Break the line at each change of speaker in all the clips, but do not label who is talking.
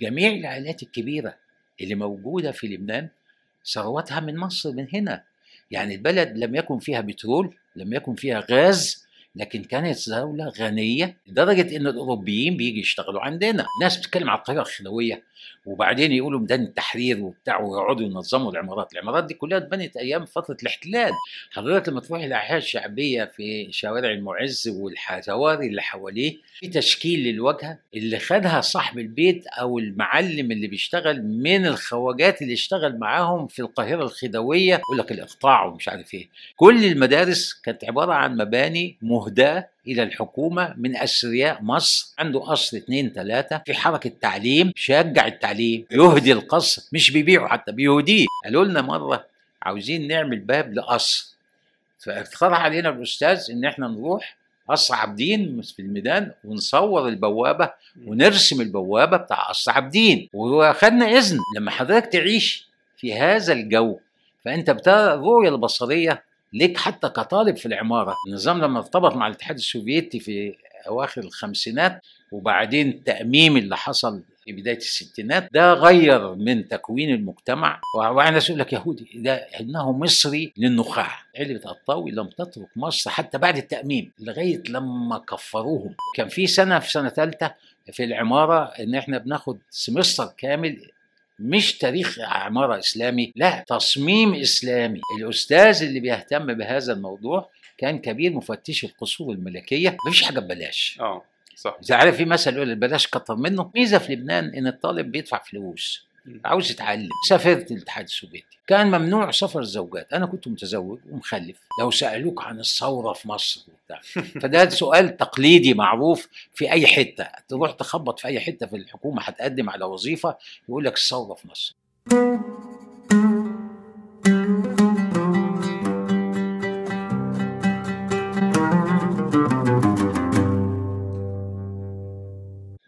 جميع العائلات الكبيرة اللي موجودة في لبنان ثروتها من مصر من هنا. يعني البلد لم يكن فيها بترول لم يكن فيها غاز لكن كانت دولة غنية لدرجة إن الأوروبيين بيجي يشتغلوا عندنا، ناس بتتكلم على القاهرة الخلوية وبعدين يقولوا ميدان التحرير وبتاع ويقعدوا ينظموا العمارات، العمارات دي كلها اتبنت أيام فترة الاحتلال، حضرتك لما تروح الأحياء الشعبية في شوارع المعز والحواري اللي حواليه في تشكيل للواجهة اللي خدها صاحب البيت أو المعلم اللي بيشتغل من الخواجات اللي اشتغل معاهم في القاهرة الخديوية يقول لك الإقطاع ومش عارف إيه، كل المدارس كانت عبارة عن مباني مهداة إلى الحكومة من أثرياء مصر عنده قصر اتنين تلاتة في حركة تعليم شجع التعليم يهدي القصر مش بيبيعه حتى بيهديه. قالوا لنا مرة عاوزين نعمل باب لقصر. فاقترح علينا الأستاذ إن إحنا نروح قصر عابدين في الميدان ونصور البوابة ونرسم البوابة بتاع قصر عابدين وخدنا إذن لما حضرتك تعيش في هذا الجو. فأنت بترى الرؤية البصرية ليك حتى كطالب في العمارة. النظام لما ارتبط مع الاتحاد السوفيتي في أواخر الخمسينات وبعدين التأميم اللي حصل في بداية الستينات ده غير من تكوين المجتمع. وأنا أقول لك يهودي ده إنه مصري للنخاع. علبة الطاوي لم تترك مصر حتى بعد التأميم لغاية لما كفروهم. كان في سنة في سنة ثالثة في العمارة إن إحنا بناخد سمستر كامل مش تاريخ عمارة إسلامي لا تصميم إسلامي. الأستاذ اللي بيهتم بهذا الموضوع كان كبير مفتش القصور الملكية. مفيش حاجة ببلاش.
آه صح.
إذا عارف في مثل يقول بلاش كتر منه. ميزة في لبنان إن الطالب بيدفع فلوس. عاوز يتعلم. سافرت الاتحاد السوفيتي. كان ممنوع سفر الزوجات. أنا كنت متزوج ومخلف. لو سألوك عن الثورة في مصر وبتاع. فده سؤال تقليدي معروف في أي حتة. تروح تخبط في أي حتة في الحكومة هتقدم على وظيفة يقول لك الثورة في مصر.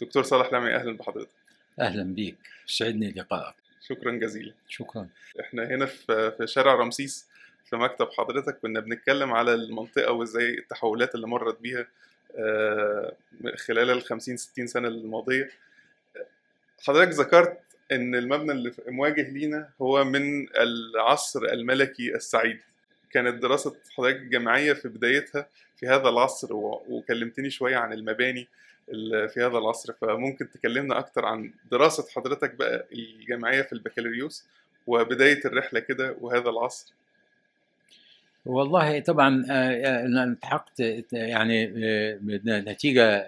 دكتور صالح لمعي أهلا بحضرتك.
أهلا بيك. سعدني لقائك.
شكرا جزيلا.
شكرا.
إحنا هنا في في شارع رمسيس في مكتب حضرتك. كنا بنتكلم على المنطقة وإزاي التحولات اللي مرت بيها آه، خلال ال 50 60 سنة الماضية. حضرتك ذكرت إن المبنى اللي مواجه لينا هو من العصر الملكي السعيد. كانت دراسة حضرتك الجامعية في بدايتها في هذا العصر وكلمتني شوية عن المباني. في هذا العصر فممكن تكلمنا أكتر عن دراسة حضرتك بقى الجامعية في البكالوريوس وبداية الرحلة كده وهذا العصر؟
والله طبعا آه، آه، أنا التحقت يعني آه، نتيجة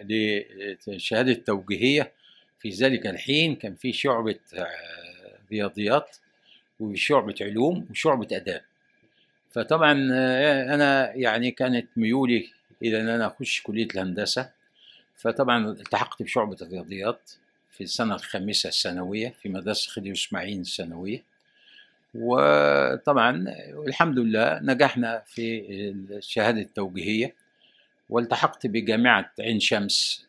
لشهادة توجيهية. في ذلك الحين كان في شعبة رياضيات وشعبة علوم وشعبة أداب. فطبعا أنا يعني كانت ميولي إلى أن أنا أخش كلية الهندسة. فطبعا التحقت بشعبة الرياضيات في السنة الخامسة الثانوية في مدرسة خديوي إسماعيل الثانوية. وطبعا الحمد لله نجحنا في الشهادة التوجيهية. والتحقت بجامعة عين شمس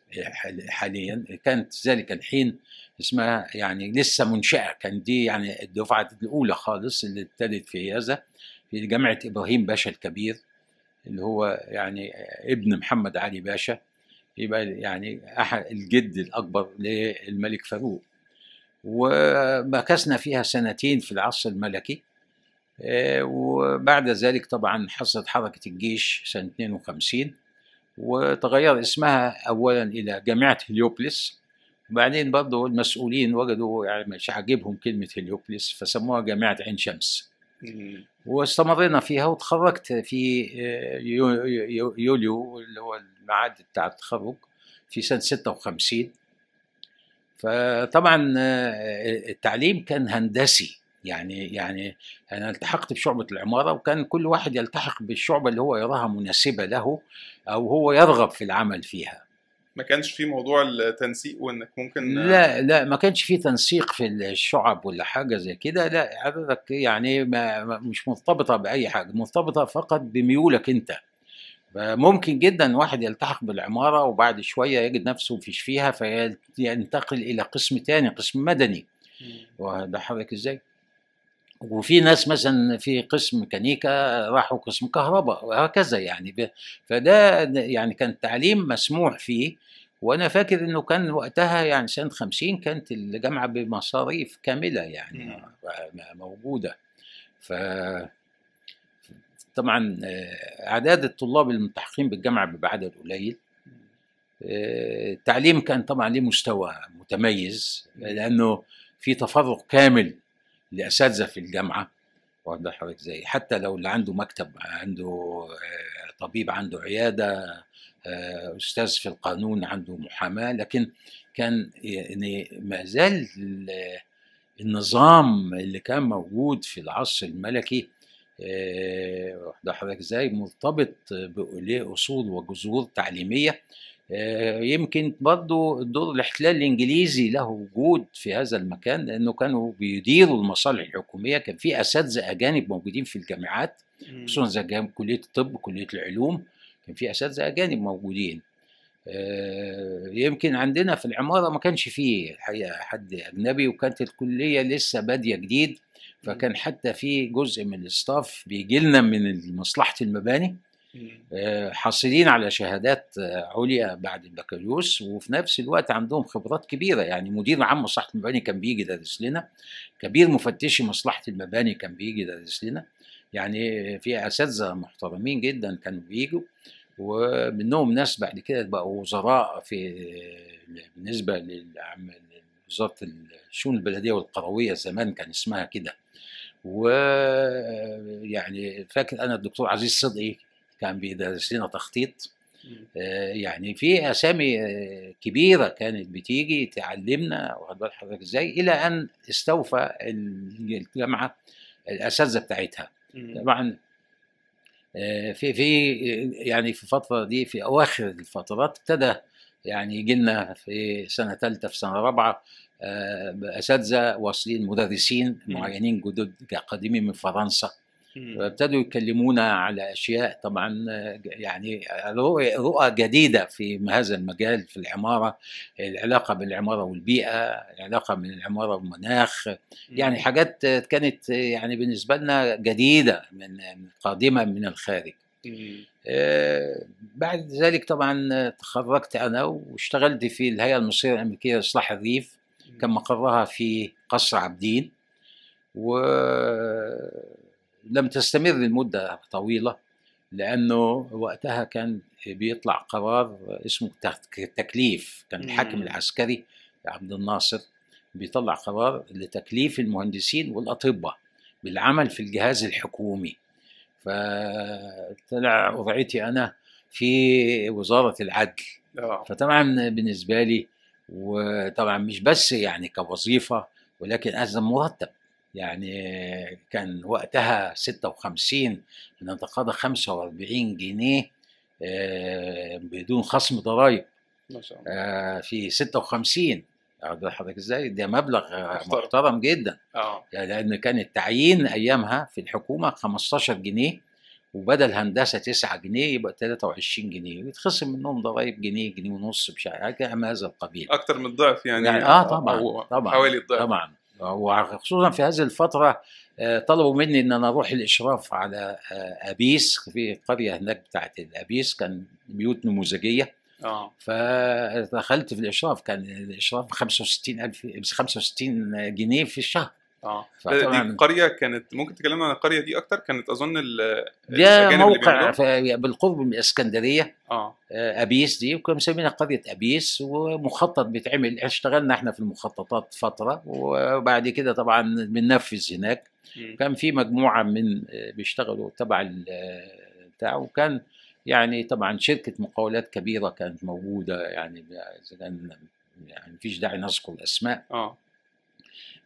حاليا. كانت ذلك الحين اسمها يعني لسه منشأة. كان دي يعني الدفعة الأولى خالص اللي ابتدت في هذا في جامعة إبراهيم باشا الكبير اللي هو يعني ابن محمد علي باشا. يبقى يعني احد الجد الأكبر للملك فاروق. ومكثنا فيها سنتين في العصر الملكي. آه، وبعد ذلك طبعا حصلت حركة الجيش سنة 52 وتغير اسمها أولا إلى جامعة هليوبلس. وبعدين برضه المسؤولين وجدوا يعني مش عاجبهم كلمة هليوبلس فسموها جامعة عين شمس. واستمرينا فيها وتخرجت في آه، يو- يو- يوليو اللي هو الميعاد بتاع التخرج في سنة 56 فطبعا آه، التعليم كان هندسي. يعني يعني أنا التحقت بشعبة العمارة وكان كل واحد يلتحق بالشعبة اللي هو يراها مناسبة له أو هو يرغب في العمل فيها.
ما كانش في موضوع التنسيق وإنك ممكن
لا لا ما كانش في تنسيق في الشعب ولا حاجة زي كده. لا حضرتك يعني ما ما- مش مرتبطة بأي حاجة مرتبطة فقط بميولك أنت. فممكن جدا واحد يلتحق بالعمارة وبعد شوية يجد نفسه فيش فيها فينتقل إلى قسم تاني قسم مدني. وده حضرتك إزاي؟ وفي ناس مثلا في قسم ميكانيكا راحوا قسم كهرباء وهكذا يعني. فده يعني كان التعليم مسموح فيه. وأنا فاكر إنه كان وقتها يعني سنة 50 كانت الجامعة بمصاريف كاملة يعني. موجودة. ف طبعا آه، أعداد الطلاب الملتحقين بالجامعة بيبقى عدد قليل. آه، التعليم كان طبعا ليه مستوى متميز لأنه في تفرغ كامل لأساتذة في الجامعة. بال حضرتك زي حتى لو اللي عنده مكتب عنده آه، طبيب عنده عيادة أستاذ في القانون عنده محاماة. لكن كان يعني ما زال ال- النظام اللي كان موجود في العصر الملكي آه، واخد بال حضرتك إزاي؟ مرتبط بليه أصول وجذور تعليمية. آه، يمكن برضو دور الاحتلال الإنجليزي له وجود في هذا المكان لأنه كانوا بيديروا المصالح الحكومية. كان في أساتذة أجانب موجودين في الجامعات. خصوصا زي كلية الطب كلية العلوم كان في أساتذة أجانب موجودين. آه، يمكن عندنا في العمارة ما كانش فيه الحقيقة حد أجنبي وكانت الكلية لسه بادية جديد. فكان حتى في جزء من الاستاف بيجي لنا من مصلحه المباني. آه، حاصلين على شهادات آه، عليا بعد البكالوريوس وفي نفس الوقت عندهم خبرات كبيرة. يعني مدير عام مصلحة المباني كان بيجي يدرس لنا كبير مفتشي مصلحة المباني كان بيجي يدرس لنا. يعني في أساتذة محترمين جدا كانوا بيجوا ومنهم ناس بعد كده بقوا وزراء في بالنسبة للعم- لوزاره الشؤون البلدية والقروية زمان كان اسمها كده ويعني فاكر أنا الدكتور عزيز صدقي كان بيدرس لنا تخطيط. آه، يعني في أسامي آه، كبيرة كانت بتيجي تعلمنا واخد بال حضرتك إزاي إلى أن استوفى الجامعة الأساتذة بتاعتها. طبعا آه، في في يعني في الفترة دي في أواخر الفترات ابتدى يعني يجي لنا في سنة ثالثه في سنة رابعة آه، أساتذة واصلين مدرسين. معينين جدد قادمين من فرنسا. ابتدوا يكلمونا على أشياء طبعا يعني رؤى جديدة في هذا المجال في العمارة العلاقة بين العماره والبيئة العلاقة بين العماره والمناخ يعني حاجات كانت يعني بالنسبة لنا جديدة من قادمة من الخارج بعد ذلك طبعا تخرجت أنا واشتغلت في الهيئة المصرية الأمريكية لإصلاح الريف كان مقرها في قصر عابدين ولم تستمر لمدة طويلة لأنه وقتها كان بيطلع قرار اسمه تك- تكليف كان الحاكم. العسكري عبد الناصر بيطلع قرار لتكليف المهندسين والأطباء بالعمل في الجهاز الحكومي. فطلع وضعيتي أنا في وزارة العدل.
آه.
فطبعا بالنسبة لي وطبعا مش بس يعني كوظيفة ولكن أيضا مرتب. يعني كان وقتها 56 نتقاضى 45 جنيه آه، بدون خصم ضرائب.
ما شاء الله.
آه، في 56 واخد حضرتك إزاي؟ ده مبلغ
محترم.
جدا.
آه.
يعني لأن كان التعيين أيامها في الحكومة 15 جنيه وبدل هندسة 9 جنيه يبقى 23 جنيه ويتخصم منهم ضرائب جنيه جنيه ونص مش عارف حاجة من هذا القبيل.
أكتر من الضعف يعني.
يعني آه طبعا طبعا
حوالي الضعف.
طبعا. وخصوصا في هذه الفترة آه، طلبوا مني إن أنا أروح الإشراف على آه، أبيس في قرية هناك بتاعت الأبيس كان بيوت نموذجية.
آه.
فدخلت في الإشراف كان الإشراف ب 65000 ب 65 جنيه في الشهر. آه.
دي قرية كانت ممكن تكلمنا عن القرية دي أكتر؟ كانت أظن ال-
ده موقع؟ في- بالقرب من الاسكندريه
آه.
آه، أبيس دي وكنا مسمينها قرية أبيس ومخطط بيتعمل. اشتغلنا إحنا في المخططات فترة وبعد كده طبعا بننفذ هناك. كان في مجموعة من آه، بيشتغلوا تبع آه، بتاع وكان يعني طبعا شركة مقاولات كبيرة كانت موجودة يعني يعني مفيش داعي نذكر الأسماء.
آه.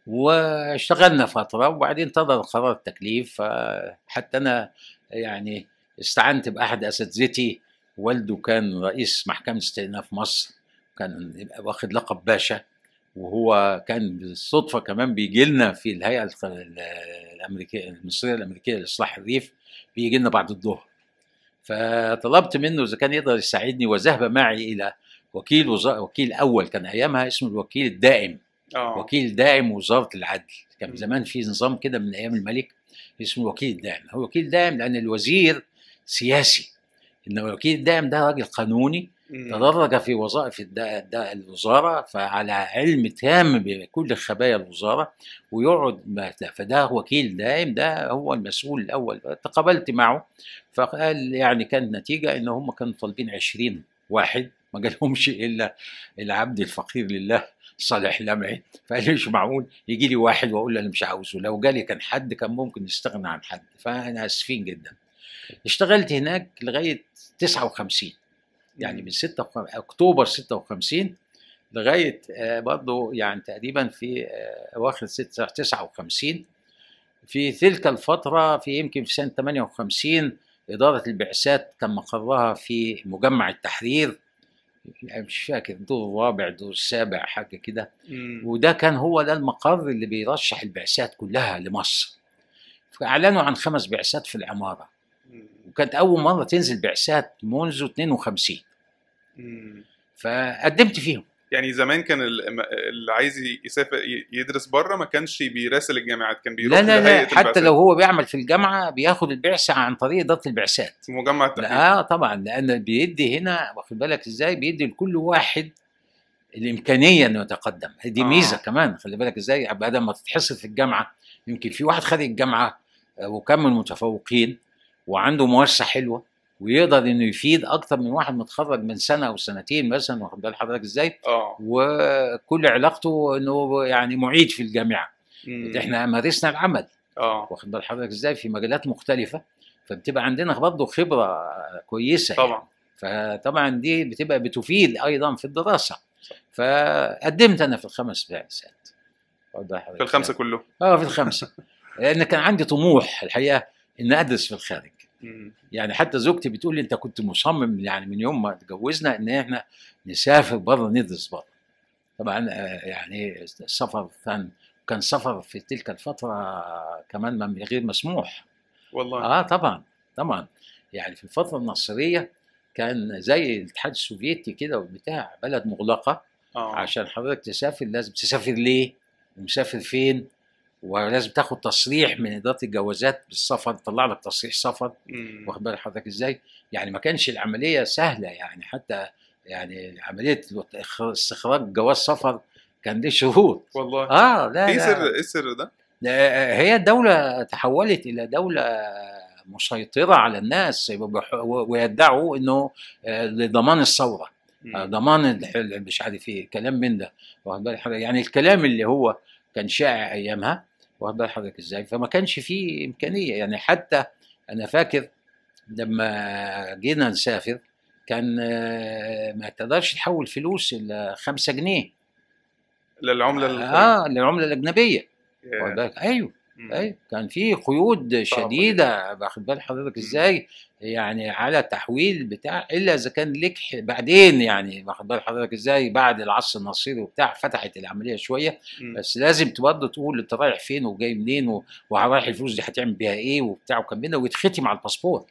واشتغلنا فترة وبعدين انتظر قرار التكليف حتى أنا يعني استعنت بأحد أساتذتي. والده كان رئيس محكمة استئناف مصر كان واخد لقب باشا وهو كان بالصدفة كمان بيجي لنا في الهيئة الخ- الأمريكية المصرية الأمريكية لإصلاح الريف بيجي لنا بعد الظهر. فطلبت منه إذا كان يقدر يساعدني وذهب معي إلى وكيل وزارة وكيل أول كان أيامها اسمه الوكيل الدائم.
آه.
وكيل دائم وزارة العدل. كان. زمان في نظام كده من أيام الملك اسمه وكيل دائم هو وكيل دائم لأن الوزير سياسي. ان الوكيل الدائم ده راجل قانوني. تدرج في وظائف الوزارة فعلى علم تام بكل خبايا الوزارة ويقعد فده وكيل دائم ده هو المسؤول الأول. تقابلت معه فقال يعني كانت نتيجة إن هم كانوا طالبين 20 واحد ما جالهمش إلا العبد الفقير لله صالح لمعي. فقال مش معقول يجي لي واحد وأقول له أنا مش عاوزه. لو جالي كان حد كان ممكن يستغنى عن حد. فأنا آسفين جدا. اشتغلت هناك لغاية 59 يعني من 6 أكتوبر 56 لغاية آه، برضه يعني تقريبا في آه، أواخر 6 59 في تلك الفترة في يمكن في سنة 58 إدارة البعثات كان مقرها في مجمع التحرير يعني مش فاكر دور الرابع دور السابع حاجة كده. وده كان هو ده المقر اللي بيرشح البعثات كلها لمصر فأعلنوا عن خمس بعثات في
العمارة.
وكانت أول مرة تنزل بعثات منذ 52
مم.
فقدمت فيهم.
يعني زمان كان ال- اللي عايز يسافر يدرس بره ما كانش بيراسل الجامعات كان بيروح
لا لا لا حتى
البعثات.
لو هو بيعمل في الجامعة بياخد البعثة عن طريق إدارة البعثات.
مجمع التحرير
لا آه طبعا لأن بيدي هنا واخد بالك إزاي؟ بيدي لكل واحد الإمكانية إنه يتقدم. دي
آه.
ميزة كمان خلي بالك إزاي؟ بدل ما تتحصل في الجامعة يمكن في واحد خريج الجامعة آه، وكان من المتفوقين وعنده مؤسسة حلوة ويقدر إنه يفيد أكتر من واحد متخرج من سنة أو سنتين مثلا واخد بال حضرتك إزاي؟
آه.
وكل علاقته إنه يعني معيد في الجامعة.
مم.
إحنا مارسنا العمل.
آه.
واخد بال حضرتك إزاي؟ في مجالات مختلفة فبتبقى عندنا برضه خبرة كويسة يعني.
طبعا.
فطبعا دي بتبقى بتفيد أيضا في الدراسة. فقدمت أنا في الخمس بعثات.
في
الخمسة؟
كلهم
آه في الخمسة. لأن كان عندي طموح الحقيقة ان أدرس في الخارج. يعني حتى زوجتي بتقول لي انت كنت مصمم يعني من يوم ما اتجوزنا ان إحنا نسافر بره ندرس بره طبعا آه، يعني السفر كان كان سفر في تلك الفترة كمان ما- غير مسموح.
والله.
آه طبعا طبعا. يعني في الفترة النصرية كان زي الاتحاد السوفيتي كده وبتاع بلد مغلقة.
آه.
عشان حضرتك تسافر لازم تسافر ليه؟ ومسافر فين؟ ولازم تاخد تصريح من إدارة الجوازات بالسفر تطلع لك تصريح سفر. واخد بال حضرتك إزاي؟ يعني ما كانش العملية سهلة يعني. حتى يعني عملية استخراج جواز سفر كان ليه شروط
والله.
آه لا إيه.
سر إيه السر ده؟
هي الدولة تحولت إلى دولة مسيطرة على الناس ويدعوا إنه آه، لضمان الثورة.
مم.
آه، ضمان مش عارف إيه كلام من ده. واخد بال حضرتك؟ يعني الكلام اللي هو كان شائع أيامها واخد بال حضرتك إزاي؟ فما كانش فيه إمكانية. يعني حتى أنا فاكر لما جينا نسافر كان آه، ما تقدرش تحول فلوس إلا خمسة جنيه.
للعملة
آه للعملة الأجنبية.
يا.
واخد بالك؟
أيوه.
أيوه كان في قيود شديدة واخد بال حضرتك إزاي؟ يعني على تحويل بتاع إلا إذا كان لك بعدين يعني واخد بال حضرتك إزاي؟ بعد العصر النصيري وبتاع فتحت العملية
شوية.
بس لازم برضه تقول أنت رايح فين وجاي منين ورايح الفلوس دي هتعمل بيها إيه وبتاع وكان بينا ويتختم على الباسبور.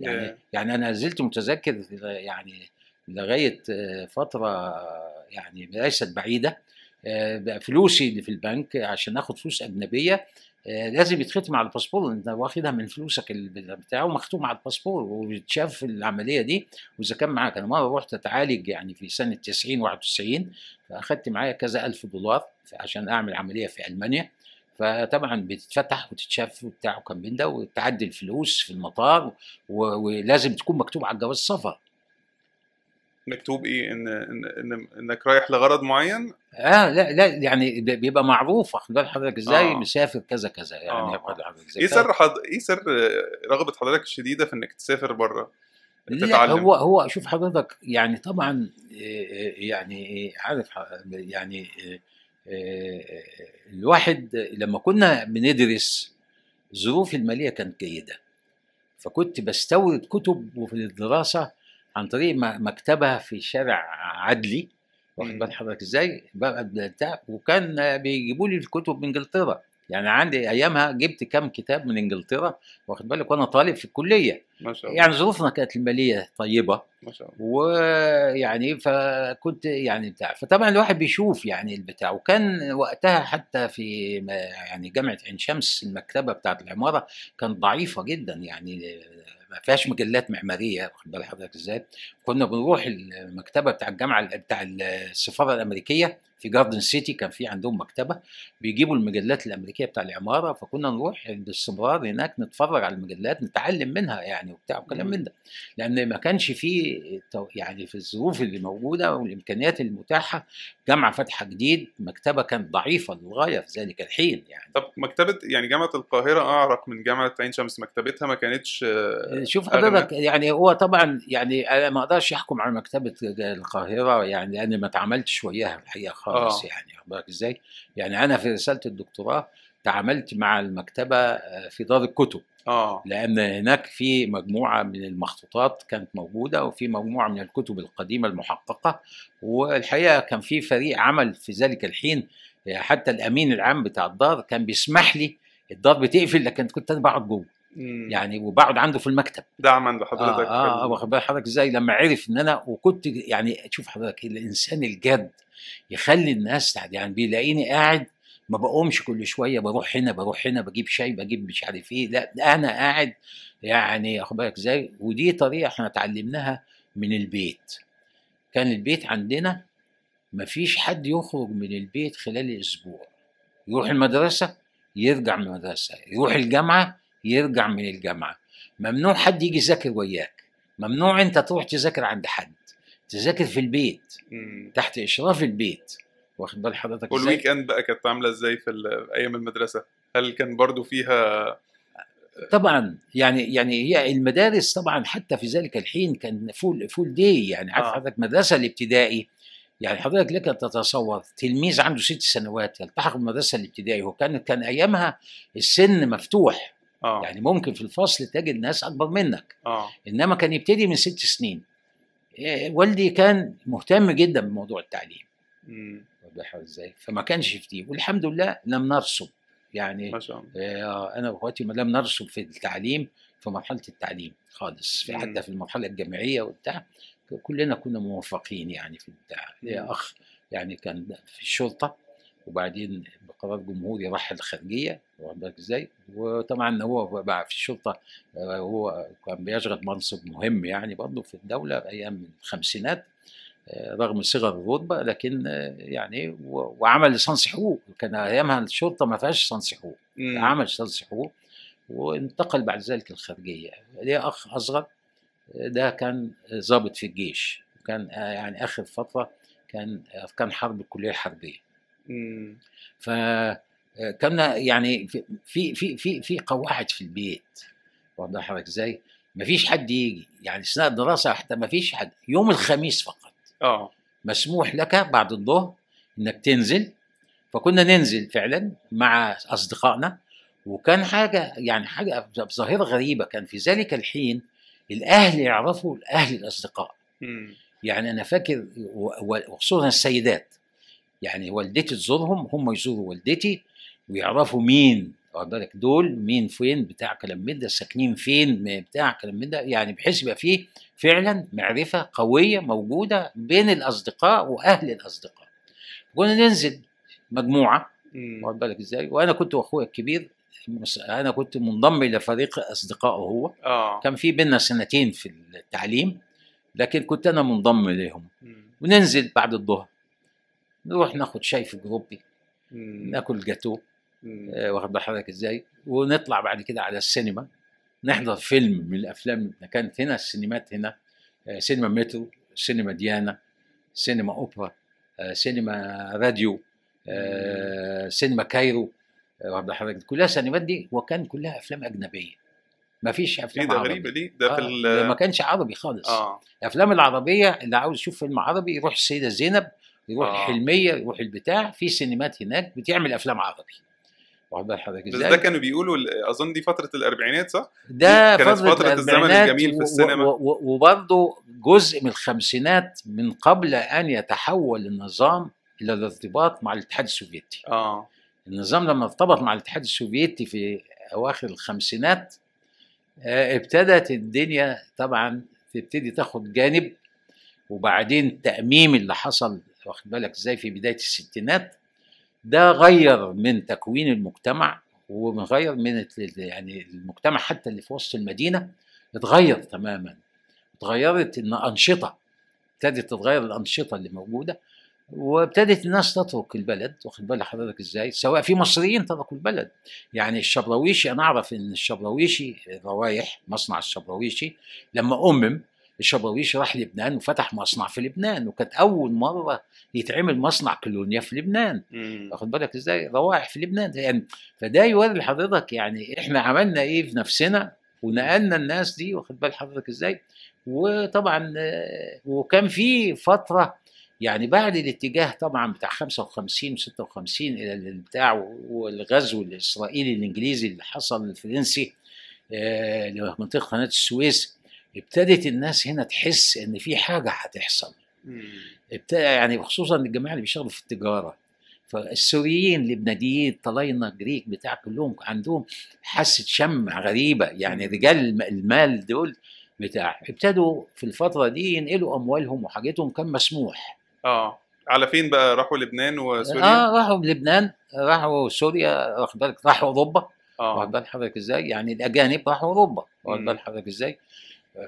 يعني. يعني أنا زلت متذكر يعني لغاية آه، فترة يعني ليست بعيدة آه، فلوسي اللي في البنك عشان آخد فلوس أجنبية. لازم يتختم على الباسبور أنت واخدها من فلوسك بتاعه مختوم على الباسبور وبتشاف العملية دي وإذا كان معاك. أنا مرة رحت أتعالج يعني في سنة 90 91 فأخدت معايا كذا ألف دولار عشان أعمل عملية في ألمانيا. فطبعا بتتفتح وتتشاف وبتاع وكان من ده وتعدي الفلوس في المطار ولازم تكون مكتوب على الجواز السفر
مكتوب إيه ان ان, إن إنك رايح لغرض معين
آه لا لا يعني بيبقى معروف واخد بال حضرتك إزاي
آه.
مسافر كذا كذا يعني
آه.
حضرتك إزاي. إيه
سر حض... إيه سر رغبة حضرتك الشديدة في إنك تسافر بره
لا
تتعلم
هو هو شوف حضرتك يعني طبعا إيه، إيه، يعني عارف ح- يعني الواحد لما كنا بندرس ظروفي المالية كانت جيدة فكنت بستورد كتب وفي الدراسة عن طريق م- مكتبة في شارع عدلي. واخد. بال حضرتك إزاي؟ بتاع وكان بيجيبوا لي الكتب من إنجلترا. يعني عندي أيامها جبت كام كتاب من إنجلترا واخد بالك؟ وأنا طالب في الكلية.
ما شاء الله.
يعني ظروفنا كانت المالية طيبة.
ما شاء الله.
ويعني فكنت يعني بتاع فطبعا الواحد بيشوف يعني البتاع. وكان وقتها حتى في يعني جامعة عين شمس المكتبة بتاعت العمارة كانت ضعيفة جدا. يعني ما فيهاش مجلات معمارية واخد بال حضرتك إزاي؟ كنا بنروح المكتبة بتاع الجامعة بتاع السفاره الأمريكية في جاردن سيتي كان في عندهم مكتبة بيجيبوا المجلات الأمريكية بتاع العمارة فكنا نروح باستمرار هناك نتفرج على المجلات نتعلم منها يعني وبتاع وكلام من ده. لأن ما كانش في يعني في الظروف اللي موجودة والإمكانيات المتاحة جامعة فاتحة جديد مكتبة كانت ضعيفة للغاية في ذلك الحين يعني.
طب مكتبة يعني جامعة القاهرة أعرق من جامعة عين شمس مكتبتها ما كانتش آه،
شوف. حضرتك يعني هو طبعا يعني أنا ما أقدرش احكم على مكتبة القاهرة يعني أنا ما اتعاملتش وياها الحقيقة خالص
آه.
يعني واخد بالك إزاي؟ يعني أنا في رسالة الدكتوراه تعاملت مع المكتبة آه، في دار الكتب
آه
لأن هناك في مجموعة من المخطوطات كانت موجودة وفي مجموعة من الكتب القديمة المحققة والحقيقة كان في فريق عمل في ذلك الحين حتى الأمين العام بتاع الدار كان بيسمح لي الدار بتقفل لكن كنت أنا بقعد جوه
مم.
يعني وبقعد عنده في المكتب.
دعما لحضرتك
آه آه واخد بال حضرتك إزاي؟ لما عرف إن أنا وكنت يعني شوف حضرتك الإنسان الجاد يخلي الناس يعني بيلاقيني قاعد ما بقومش كل شوية بروح هنا بروح هنا بجيب شاي بجيب مش عارف إيه لا أنا قاعد يعني واخد بالك إزاي؟ ودي طريقة إحنا اتعلمناها من البيت. كان البيت عندنا ما فيش حد يخرج من البيت خلال الأسبوع يروح المدرسة يرجع من المدرسة. يروح الجامعة يرجع من الجامعة. ممنوع حد يجي يذاكر وياك. ممنوع انت تروح تذاكر عند حد. تذاكر في البيت.
مم.
تحت إشراف البيت. واخد بال حضرتك وال
week end بقى كانت عاملة إزاي في أيام المدرسة؟ هل كان برضو فيها
طبعا يعني يعني هي المدارس طبعا حتى في ذلك الحين كان full full day يعني عارف
آه.
حضرتك مدرسة الابتدائي. يعني حضرتك لك أن تتصور تلميذ عنده ست سنوات يلتحق بالمدرسة الابتدائي. وكان كان أيامها السن مفتوح.
آه.
يعني ممكن في الفصل تجد ناس أكبر منك.
آه.
إنما كان يبتدي من ست سنين. إيه، والدي كان مهتم جدا بموضوع التعليم. بالك إزاي؟ فما كانش في دي. والحمد لله لم نرسب يعني
ما شاء الله.
آه، أنا وأخواتي لم نرسب في التعليم في مرحلة التعليم خالص. في. حتى في المرحلة الجامعية وبتاع. كلنا كنا موفقين يعني في البتاع. ليا
مم.
أخ يعني كان في الشرطة. وبعدين بقرار جمهوري راح الخارجية واخد بالك إزاي؟ وطبعا هو بقى في الشرطة آه، هو كان بيشغل منصب مهم يعني برضه في الدولة أيام الخمسينات آه، رغم صغر الرتبة لكن آه، يعني وعمل ليسانس حقوق. كان أيامها الشرطة ما فيهاش ليسانس حقوق. عمل ليسانس حقوق وانتقل بعد ذلك الخارجية. ليه أخ أصغر؟ ده كان ضابط في الجيش وكان يعني آخر فترة كان كان حرب الكلية الحربية.
مم.
ف آه، كنا يعني في في في في, قواعد في البيت بال حضرتك إزاي؟ ما فيش حد يجي يعني أثناء الدراسة حتى ما فيش حد يوم الخميس فقط
آه
مسموح لك بعد الظهر إنك تنزل فكنا ننزل فعلا مع أصدقائنا وكان حاجة يعني حاجة ظاهره غريبة كان في ذلك الحين الأهل يعرفوا الأهل الأصدقاء
مم.
يعني أنا فاكر وخصوصا السيدات يعني والدتي تزورهم هم يزوروا والدتي ويعرفوا مين واخد بالك؟ دول مين فين بتاع كلام من ده ساكنين فين بتاع كلام من ده يعني بحيث يبقى فيه فعلا معرفة قوية موجودة بين الأصدقاء وأهل الأصدقاء. كنا ننزل
مجموعة.
واخد بالك إزاي؟ وأنا كنت واخويا الكبير أنا كنت منضم إلى فريق أصدقائه هو.
آه.
كان في بينا سنتين في التعليم لكن كنت أنا منضم
إليهم.
وننزل بعد الظهر. نروح ناخد شاي في جروبي. ناكل جاتو. آه، واخد بال حضرتك إزاي؟ ونطلع بعد كده على السينما نحضر فيلم من الأفلام كانت هنا السينمات هنا آه، سينما مترو سينما ديانا سينما أوبرا آه، سينما راديو آه، سينما كايرو آه، واخد حضرتك؟ كلها سينمات دي وكان كلها أفلام أجنبية. ما فيش أفلام
ده
عربي.
غريبة دي؟ ده في
آه،
ال
ما كانش عربي خالص.
آه.
الأفلام العربية اللي عاوز يشوف فيلم عربي يروح السيدة زينب يروح
آه.
الحلمية يروح البتاع في سينمات هناك بتعمل أفلام عربي واخد بال حضرتك
بس
إزاي؟
ده كانوا بيقولوا أظن دي فترة الأربعينات صح؟
ده
كانت
فترة,
فترة الزمن الجميل في السينما.
وبرضه جزء من الخمسينات من قبل أن يتحول النظام إلى الارتباط مع الاتحاد السوفيتي
آه
النظام لما ارتبط مع الاتحاد السوفيتي في أواخر الخمسينات آه، ابتدت الدنيا طبعا تبتدي تاخد جانب وبعدين التأميم اللي حصل واخد بالك إزاي في بداية الستينات؟ ده غير من تكوين المجتمع وغير من يعني المجتمع حتى اللي في وسط المدينة اتغير تماما. اتغيرت إن أنشطة ابتدت تتغير الأنشطة اللي موجودة وابتدت الناس تترك البلد. واخد بال حضرتك إزاي؟ سواء في مصريين تركوا البلد. يعني الشبراويشي أنا أعرف إن الشبراويشي روايح مصنع الشبراويشي لما أمم الشبراويشي راح لبنان وفتح مصنع في لبنان وكانت أول مرة يتعمل مصنع كولونيا في لبنان. واخد بالك إزاي؟ روائح في لبنان. يعني فده يوري لحضرتك يعني إحنا عملنا إيه في نفسنا ونقلنا الناس دي واخد بال حضرتك إزاي؟ وطبعا آه، وكان في فترة يعني بعد الاتجاه طبعا بتاع 55 و56 إلى البتاع والغزو الإسرائيلي الإنجليزي اللي حصل الفرنسي آه، لمنطقة قناة السويس ابتدت الناس هنا تحس إن في حاجة هتحصل. ابتدى يعني خصوصا الجماعة اللي بيشتغلوا في التجارة. فالسوريين اللبنانيين الطلاينه الجريك بتاع كلهم عندهم حاسة شم غريبة. يعني رجال الم- المال دول بتاع ابتدوا في الفترة دي ينقلوا أموالهم وحاجتهم كان مسموح.
آه. على فين بقى؟ راحوا لبنان وسوريا؟
آه راحوا لبنان راحوا سوريا واخد بالك؟ راحوا أوروبا. واخد
آه
بال حضرتك إزاي؟ يعني الأجانب راحوا أوروبا. واخد. بال حضرتك إزاي؟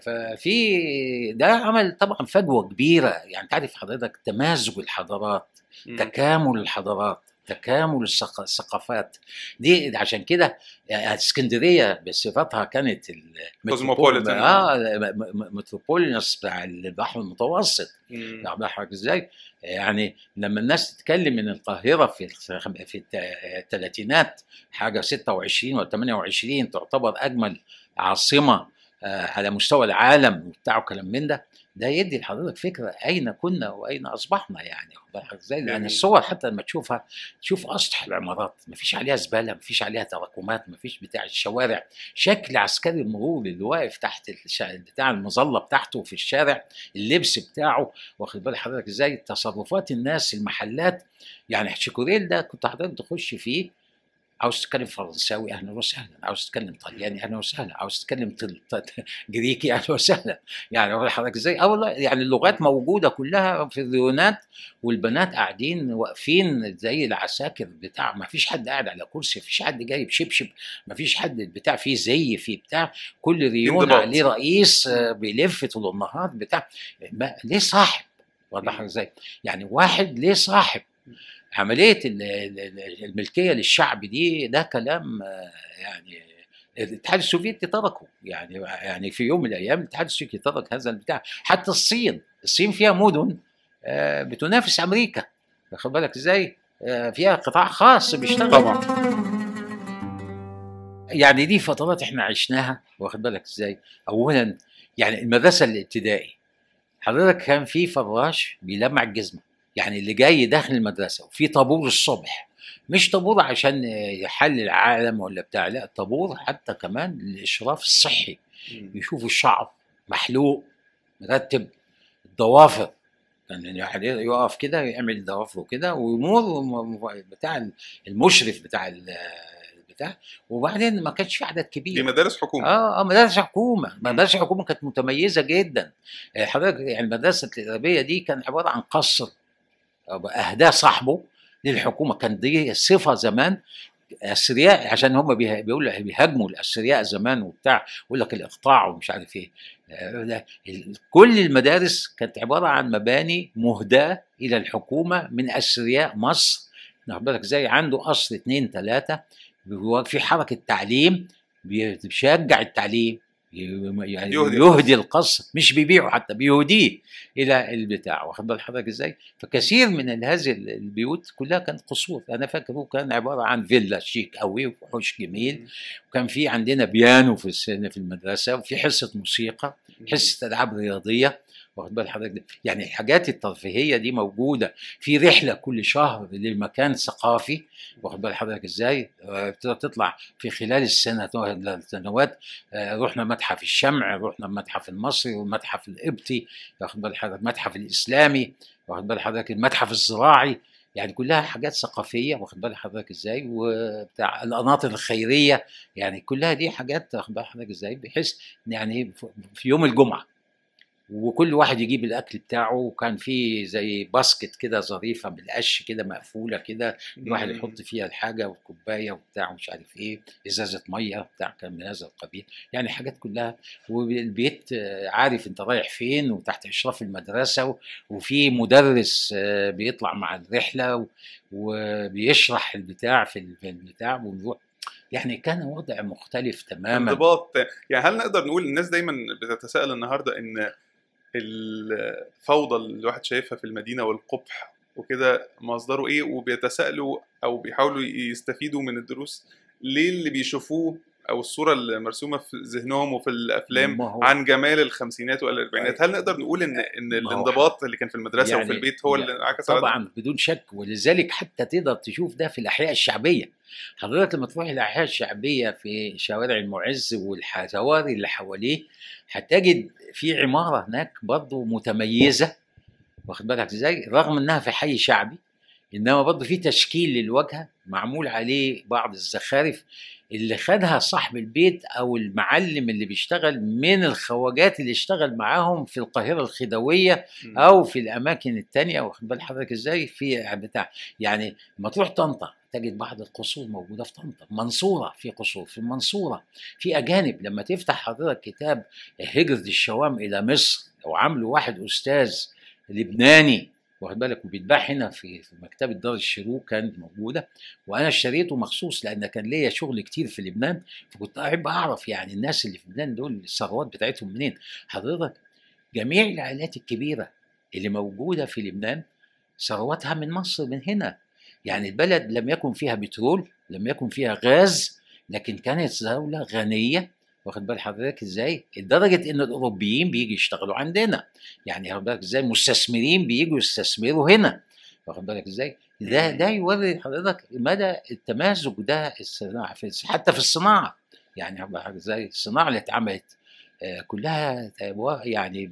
ففي ده عمل طبعا فجوة كبيرة يعني تعرف حضرتك تمازج الحضارات
مم.
تكامل الحضارات تكامل الثق- الثقافات دي عشان كده اسكندرية بصفتها كانت
Cosmopolitan.
آه متروبولينس بتاع البحر المتوسط حضرتك إزاي؟ يعني لما الناس تتكلم من القاهرة في في الثلاثينات حاجة 26 ولا 28 تعتبر أجمل عاصمة آه، على مستوى العالم وبتاع وكلام من ده ده يدي لحضرتك فكرة أين كنا وأين أصبحنا يعني. إزاي؟
لأن.
الصور حتى لما تشوفها تشوف أسطح العمارات ما فيش عليها زبالة ما فيش عليها تراكمات ما فيش بتاع الشوارع. شكل عسكري المرور اللي واقف تحت بتاع المظلة بتاعته في الشارع اللبس بتاعه. واخد بال حضرتك إزاي؟ تصرفات الناس المحلات. يعني شيكوريل ده كنت حضرتك تخش فيه عاوز تتكلم فرنساوي أهلا وسهلا. عاوز تتكلم طلياني أهلا وسهلا. عاوز تتكلم جريكي أهلا وسهلا. يعني أقول لحضرتك إزاي؟ آه والله يعني اللغات موجودة كلها في الريونات والبنات قاعدين واقفين زي العساكر بتاع ما فيش حد قاعد على كرسي ما فيش حد جايب شبشب ما فيش حد بتاع فيه زي فيه بتاع. كل ريون. عليه رئيس آه، بيلف طول النهار بتاع. ليه صاحب؟ واضح. إزاي؟ يعني واحد ليه صاحب؟ عملية ال- ال- ال- الملكية للشعب دي ده كلام يعني الاتحاد السوفيتي تركه. يعني يعني في يوم من الأيام الاتحاد السوفيتي ترك هذا البتاع. حتى الصين الصين فيها مدن آه، بتنافس أمريكا. واخد بالك إزاي؟ آه، فيها قطاع خاص بيشتغل.
طبعا.
يعني دي فترات إحنا عشناها. واخد بالك إزاي؟ اولا يعني المدرسة الابتدائي. حضرتك كان في فراش بيلمع الجزمة. يعني اللي جاي داخل المدرسة وفي طابور الصبح. مش طابور عشان يحل العالم ولا بتاع لا طابور حتى كمان للإشراف الصحي. يشوفوا الشعر محلوق مرتب الضوافر. كان يعني يقف كده يعمل ضوافره كده ويمر بتاع المشرف بتاع ال- بتاع وبعدين ما كانش في عدد
دي
كبير
مدارس حكومة.
آه آه مدارس حكومة. مدارس الحكومة كانت متميزة جدا. حضرتك يعني المدرسة التدريبيه دي كان عبارة عن قصر. اهداه صاحبه للحكومة. كان دي صفة زمان اثرياء عشان هم بيقولوا بيهاجموا الاثرياء زمان وبتاع يقول لك الإقطاع ومش عارف إيه. كل المدارس كانت عبارة عن مباني مهداة إلى الحكومة من اثرياء مصر. واخد بالك إزاي؟ عنده قصر اثنين ثلاثة في حركة تعليم بيشجع التعليم.
يهدي
يهدي القصر. مش بيبيعه حتى بيهديه إلى البتاع. واخد بال حضرتك إزاي؟ فكثير من هذه البيوت كلها كانت قصور. أنا فاكره كان عبارة عن فيلا شيك قوي وحوش جميل. وكان في عندنا بيانو في في المدرسة وفي حصة موسيقى حصة ألعاب رياضية. واخد بال حضرتك؟ يعني الحاجات الترفيهية دي موجودة في رحلة كل شهر لمكان ثقافي واخد بال حضرتك إزاي؟ آه، تطلع في خلال السنوات آه، رحنا متحف الشمع رحنا المتحف المصري والمتحف القبطي واخد بال حضرتك؟ المتحف الإسلامي واخد بال حضرتك؟ المتحف الزراعي يعني كلها حاجات ثقافية واخد بال حضرتك إزاي؟ وبتاع القناطر الخيرية يعني كلها دي حاجات واخد بال حضرتك إزاي؟ بحيث يعني في يوم الجمعة. وكل واحد يجيب الأكل بتاعه وكان في زي باسكت كده ظريفة بالقش كده مقفولة كده الواحد يحط فيها الحاجة والكوباية وبتاع ومش عارف إيه إزازة مية بتاع كان من هذا القبيل يعني حاجات كلها. والبيت عارف أنت رايح فين وتحت أشراف المدرسة وفي مدرس بيطلع مع الرحلة وبيشرح البتاع في ال- في البتاع ونروح. يعني كان وضع مختلف تماما.
انضباط. يعني هل نقدر نقول الناس دايما بتتساءل النهارده إن الفوضى اللي الواحد شايفها في المدينة والقبح وكده مصدره إيه وبيتساءلوا أو بيحاولوا يستفيدوا من الدروس. ليه اللي بيشوفوه أو الصورة المرسومه في ذهنهم وفي
الأفلام هو-
عن جمال الخمسينات والأربعينات. هل نقدر نقول إن إن
ما هو
الانضباط اللي كان في المدرسة
يعني-
وفي البيت هو اللي انعكس على ده؟
طبعا بدون شك. ولذلك حتى تقدر تشوف ده في الأحياء الشعبية. حضرتك لما تروح الأحياء الشعبية في شوارع المعز والحواري اللي حواليه هتجد في عمارة هناك برضه متميزة. واخد بالك إزاي؟ رغم إنها في حي شعبي إنما برضه في تشكيل للواجهه معمول عليه بعض الزخارف اللي خدها صاحب البيت أو المعلم اللي بيشتغل من الخواجات اللي اشتغل معاهم في القاهرة الخديويه أو في الأماكن التانية. واخد بال حضرتك إزاي؟ في بتاع يعني لما تروح طنطا تجد بعض القصور موجودة في طنطا منصورة في قصور في المنصوره في أجانب. لما تفتح حضرتك كتاب هجرة الشوام إلى مصر لو عامله واحد أستاذ لبناني واخد بالك؟ وبيتباع هنا في مكتبة دار الشروق كانت موجودة. وأنا اشتريته مخصوص لأن كان ليا شغل كتير في لبنان فكنت أحب أعرف يعني الناس اللي في لبنان دول الثروات بتاعتهم منين. حضرتك جميع العائلات الكبيرة اللي موجودة في لبنان ثروتها من مصر من هنا. يعني البلد لم يكن فيها بترول لم يكن فيها غاز لكن كانت دولة غنية واخد بال حضرتك إزاي؟ لدرجة إن الأوروبيين بيجي يشتغلوا عندنا يعني واخد بالك إزاي؟ المستثمرين بيجوا يستثمروا هنا واخد بالك إزاي؟ ده ده يوري حضرتك مدى التمازج ده الصناعة في حتى في الصناعة يعني واخد بالك إزاي؟ الصناعة اللي اتعملت آه، كلها يعني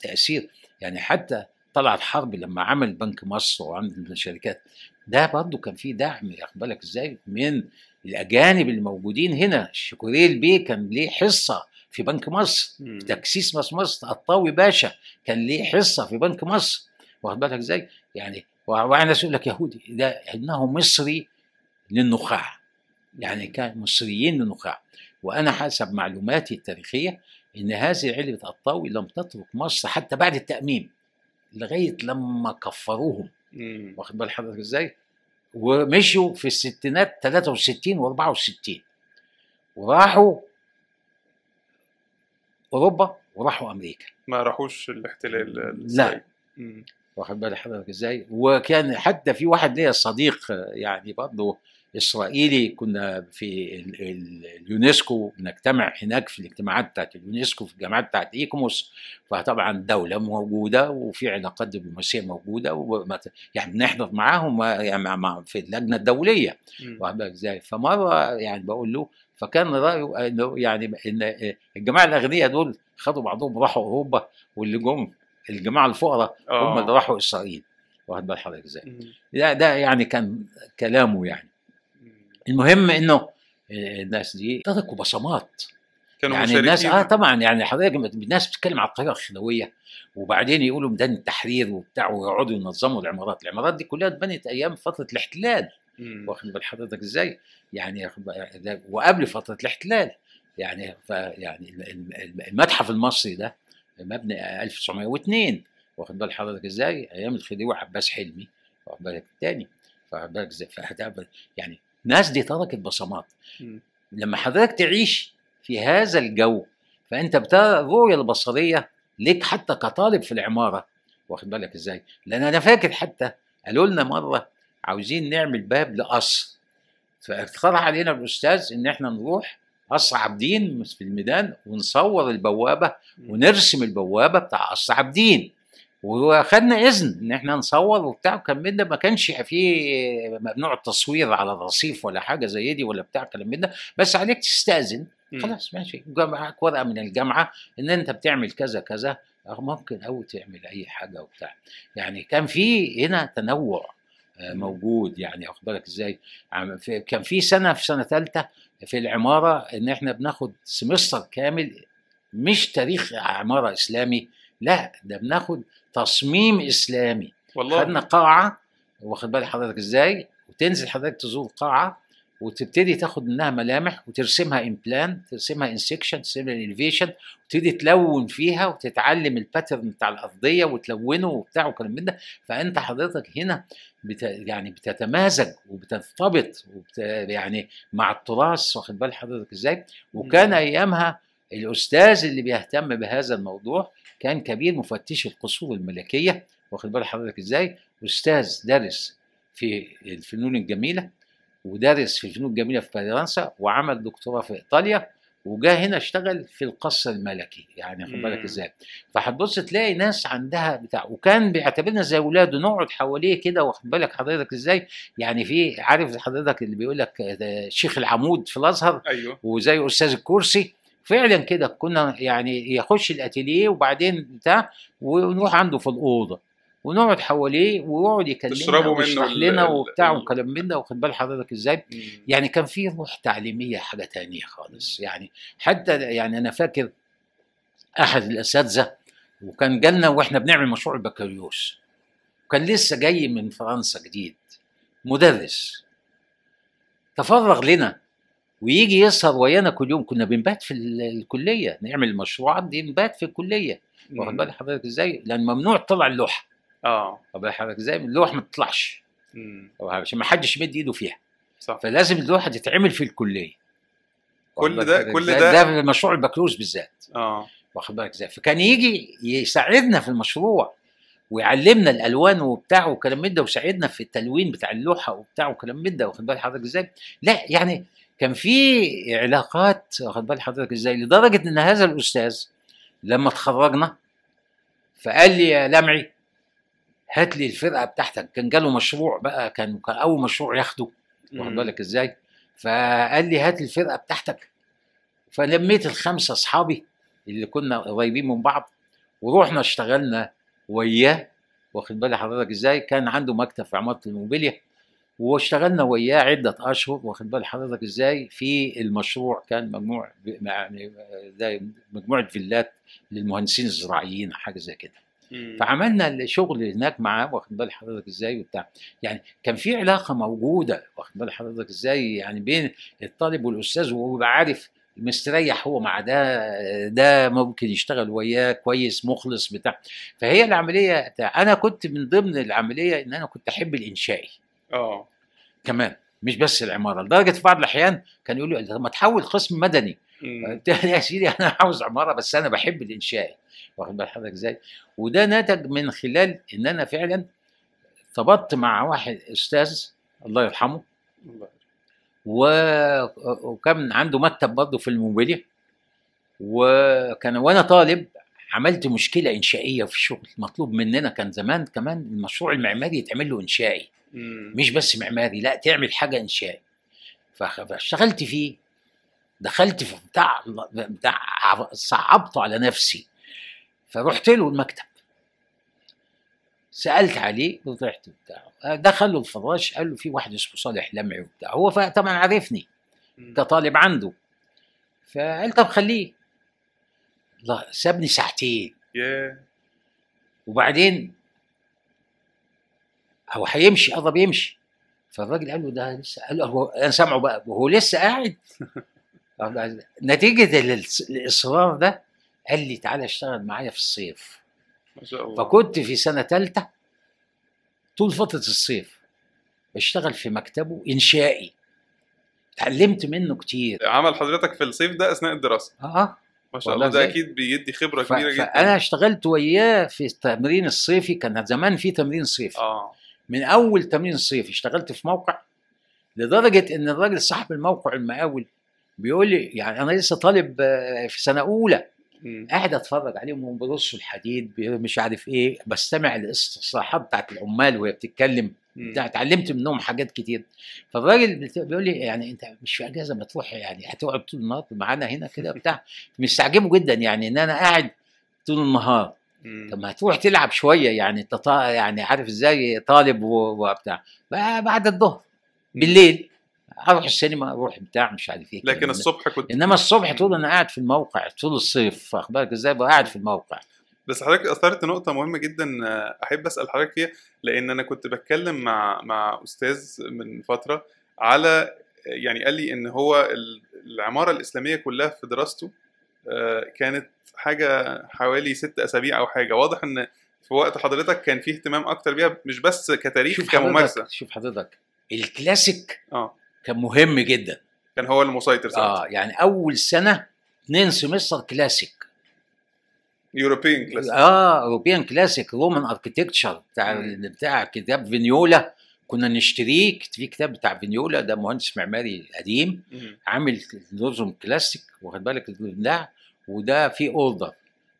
تأثير يعني حتى طلعت حرب لما عمل بنك مصر وعمل الشركات ده برضه كان فيه دعم واخد بالك إزاي من الأجانب اللي موجودين هنا شكوريل بيه كان ليه حصة في بنك مصر. في تكسيس مصر مصر الطاوي باشا كان ليه حصة في بنك مصر واخد بالك إزاي يعني وأنا أقول لك يهودي ده إنه مصري للنخاع يعني كان مصريين للنخاع وأنا حسب معلوماتي التاريخية إن هذه علبة الطاوي لم تترك مصر حتى بعد التأميم لغاية لما كفروهم. واخد بال حضرتك إزاي؟ ومشوا في الستينات 63 و64 وراحوا أوروبا وراحوا أمريكا
ما راحوش الاحتلال
لا. واخد بال حضرتك إزاي؟ وكان حتى في واحد ليا صديق يعني برضه إسرائيلي كنا في ال- ال- اليونسكو بنجتمع هناك في الاجتماعات بتاعت اليونسكو في الجامعات بتاعت إيكوموس فطبعا دولة موجودة وفي علاقات دبلوماسية موجودة وما- يعني بنحضر معاهم يعني في اللجنة
الدولية.
واخد إزاي فمرة يعني بقول له فكان رأيه إنه يعني إن الجماعة الأغنياء دول خدوا بعضهم راحوا أوروبا واللي جم الجماعة الفقراء هم اللي
آه.
راحوا إسرائيل واخد بال حضرتك
إزاي.
ده ده يعني كان كلامه يعني. المهم إنه آه، الناس دي تركوا بصمات.
كانوا
يعني الناس
آه
طبعا يعني حضرتك الناس بتتكلم على القاهرة الخلوية وبعدين يقولوا ميدان التحرير وبتاع ويقعدوا ينظموا العمارات، العمارات دي كلها اتبنت أيام فترة الاحتلال. واخد بال حضرتك إزاي؟ يعني وقبل فترة الاحتلال. يعني ف يعني ال- ال- المتحف المصري ده مبني 1902 واخد بال حضرتك إزاي؟ أيام الخديوي عباس حلمي. واخد بالك؟ الثاني؟ فهتقبل- يعني الناس دي تركت بصمات.
مم.
لما حضرتك تعيش في هذا الجو فأنت بترى الرؤيه البصرية ليك حتى كطالب في العمارة. واخد بالك إزاي؟ لأن أنا فاكر حتى قالوا لنا مرة عاوزين نعمل باب لقصر. فاقترح علينا الأستاذ إن إحنا نروح قصر عابدين في الميدان ونصور البوابة ونرسم البوابة بتاع قصر عابدين واخدنا إذن إن إحنا نصور وبتاع ده ما كانش فيه ممنوع التصوير على الرصيف ولا حاجة زي دي ولا بتاع كلام من ده بس عليك
تستأذن.
خلاص ماشي. معاك ورقه من الجامعة إن أنت بتعمل كذا كذا. ممكن أو تعمل أي حاجة وبتاع. يعني كان في هنا تنوع آه،. موجود. يعني واخد بالك إزاي كان في سنة في سنة ثالثه في العمارة إن إحنا بناخد semester كامل مش تاريخ عمارة إسلامي لا ده بناخد تصميم إسلامي.
والله.
خدنا قاعة واخد بال حضرتك إزاي؟ وتنزل حضرتك تزور قاعة وتبتدي تاخد منها ملامح وترسمها in plan ترسمها in section ترسمها in elevation وتبتدي تلون فيها وتتعلم ال pattern بتاع الأرضية وتلونه وبتاع وكلام من ده. فأنت حضرتك هنا بت يعني بتتمازج وبترتبط وبت يعني مع التراث واخد بال حضرتك إزاي؟ وكان. أيامها الأستاذ اللي بيهتم بهذا الموضوع كان كبير مفتش القصور الملكية واخد بال حضرتك إزاي؟ أستاذ دارس في الفنون الجميلة ودارس في الفنون الجميلة في فرنسا وعمل دكتوراه في إيطاليا وجا هنا اشتغل في القصر الملكي يعني خد بالك. إزاي؟ فهتبص تلاقي ناس عندها بتاع وكان بيعتبرنا زي أولاده نقعد حواليه كده واخد بالك حضرتك إزاي؟ يعني في عارف حضرتك اللي بيقول لك آه، شيخ العمود في الأزهر
أيوه.
وزي أستاذ الكرسي فعلا كده كنا يعني يخش الأتيليه وبعدين بتاع ونروح عنده في الأوضة ونقعد حواليه ويقعد يكلمنا ويشرح لنا وبتاع وكلام من ده واخد بال حضرتك إزاي
مم.
يعني كان في روح تعليمية حاجة تانية خالص يعني حتى يعني أنا فاكر أحد الأساتذة وكان جالنا وإحنا بنعمل مشروع البكالوريوس وكان لسه جاي من فرنسا جديد مدرس تفرغ لنا ويجي يسهر ويانا كل يوم. كنا بنبات في ال- الكلية نعمل المشروعات دي نبات في الكلية. واخد بال حضرتك إزاي؟ لأن ممنوع تطلع اللوحة.
آه.
واخد حضرتك إزاي؟ اللوحة ما تطلعش. عشان ما حدش يمد إيده فيها.
صح.
فلازم اللوحة تتعمل في الكلية.
كل ده- كل؟ ده-
ده مشروع البكالوريوس بالذات.
آه.
واخد بالك إزاي؟ فكان يجي يساعدنا في المشروع ويعلمنا الألوان وبتاع وكلام من ده ويساعدنا في التلوين بتاع اللوحة وبتاع وكلام من ده. واخد بال حضرتك إزاي؟ لا يعني كان في علاقات واخد بال حضرتك إزاي؟ لدرجة إن هذا الأستاذ لما اتخرجنا فقال لي يا لمعي هات لي الفرقة بتاعتك. كان جاله مشروع بقى كان كان أول مشروع ياخده واخد. بالك إزاي؟ فقال لي هات لي الفرقة بتاعتك. فلميت الخمسة أصحابي اللي كنا قريبين من بعض ورحنا اشتغلنا وياه واخد بال حضرتك إزاي؟ كان عنده مكتب في عمارة الموبيليا. واشتغلنا وياه عدة أشهر واخد بال حضرتك إزاي؟ في المشروع كان مجموع يعني زي مجموعة فيلات للمهندسين الزراعيين حاجة زي كده. فعملنا الشغل هناك معاه واخد بال حضرتك إزاي؟ وبتاع. يعني كان في علاقة موجودة واخد بال حضرتك إزاي؟ يعني بين الطالب والأستاذ وهو عارف مستريح هو مع ده ده ممكن يشتغل وياه كويس مخلص بتاع. فهي العملية بتاع أنا كنت من ضمن العملية إن أنا كنت أحب الانشائي
آه.
كمان مش بس العمارة لدرجة في بعض الأحيان كان يقول لي طب ما تحول قسم مدني. قلت له يا سيدي أنا عاوز عمارة بس أنا بحب الإنشاء. واخد بال حضرتك إزاي؟ وده نتج من خلال إن أنا فعلا ارتبطت مع واحد أستاذ الله يرحمه. و... وكان عنده مكتب برضه في الموبيليا وكان وأنا طالب عملت مشكلة إنشائية في الشغل مطلوب مننا كان زمان كمان المشروع المعماري يتعمل له إنشائي.
مم.
مش بس معماري لا تعمل حاجة انشائي فاشتغلت فيه دخلت في بتاع بتاع صعبته على نفسي. فرحت له المكتب. سألت عليه وطلعت بتاع. دخل له الفراش قال له في واحد اسمه صالح لمعي وبتاع. هو طبعا عرفني. كطالب عنده. فقال طب خليه. لا سابني ساعتين.
ياه.
وبعدين هو هيمشي قرب يمشي. فالراجل قال له ده لسه قال له هو أنا سامعه بقى وهو لسه قاعد. نتيجة الإصرار ده قال لي تعالى اشتغل معايا في الصيف.
ما شاء الله.
فكنت في سنة ثالثه طول فترة الصيف بشتغل في مكتبه إنشائي. اتعلمت منه كتير.
عمل حضرتك في الصيف ده أثناء الدراسة.
آه.
ما شاء الله ده أكيد بيدي خبرة
ف-
كبيرة جدا.
فانا اشتغلت وياه في التمرين الصيفي كان زمان في تمرين صيفي.
آه.
من أول تمرين صيفي اشتغلت في موقع لدرجة إن الراجل صاحب الموقع المقاول بيقول لي يعني أنا لسه طالب آه، في سنة
أولى.
قاعد أتفرج عليهم وهم بيرصوا الحديد مش عارف إيه بستمع الاستصلاحات بتاعت العمال وهي بتتكلم. اتعلمت منهم حاجات كتير. فالراجل بيقول لي يعني أنت مش في أجازة ما تروح يعني هتقعد طول النهار معانا هنا كده بتاع؟ مستعجبه جدا يعني إن أنا قاعد طول النهار. طب ما تروح تلعب شوية يعني انت يعني عارف إزاي طالب وبتاع. بعد الظهر. بالليل. أروح السينما أروح بتاع مش عارف إيه.
لكن الصبح كنت
إنما الصبح طول أنا قاعد في الموقع طول الصيف. واخد بالك إزاي؟ بقى قاعد في الموقع.
بس حضرتك أثرت نقطة مهمة جدا آه، أحب أسأل حضرتك فيها. لأن أنا كنت بتكلم مع مع أستاذ من فترة على يعني قال لي إن هو ال- العمارة الإسلامية كلها في دراسته آه، كانت حاجة حوالي ست أسابيع أو حاجة. واضح إن في وقت حضرتك كان فيه اهتمام أكتر بيها مش بس كتاريخ
شوف
كممارسه
حضرتك شوف حضرتك. الكلاسيك
آه.
كان مهم جدا.
كان هو المسيطر ساعتها.
آه يعني أول سنة اثنين semester classic
European class
آه European classic Roman architecture بتاع
مم.
بتاع كتاب فينيولا. كنا نشتريه في كتاب بتاع فينيولا ده مهندس معماري قديم عامل نظم كلاسيك واخد بالك؟ البتاع وده في order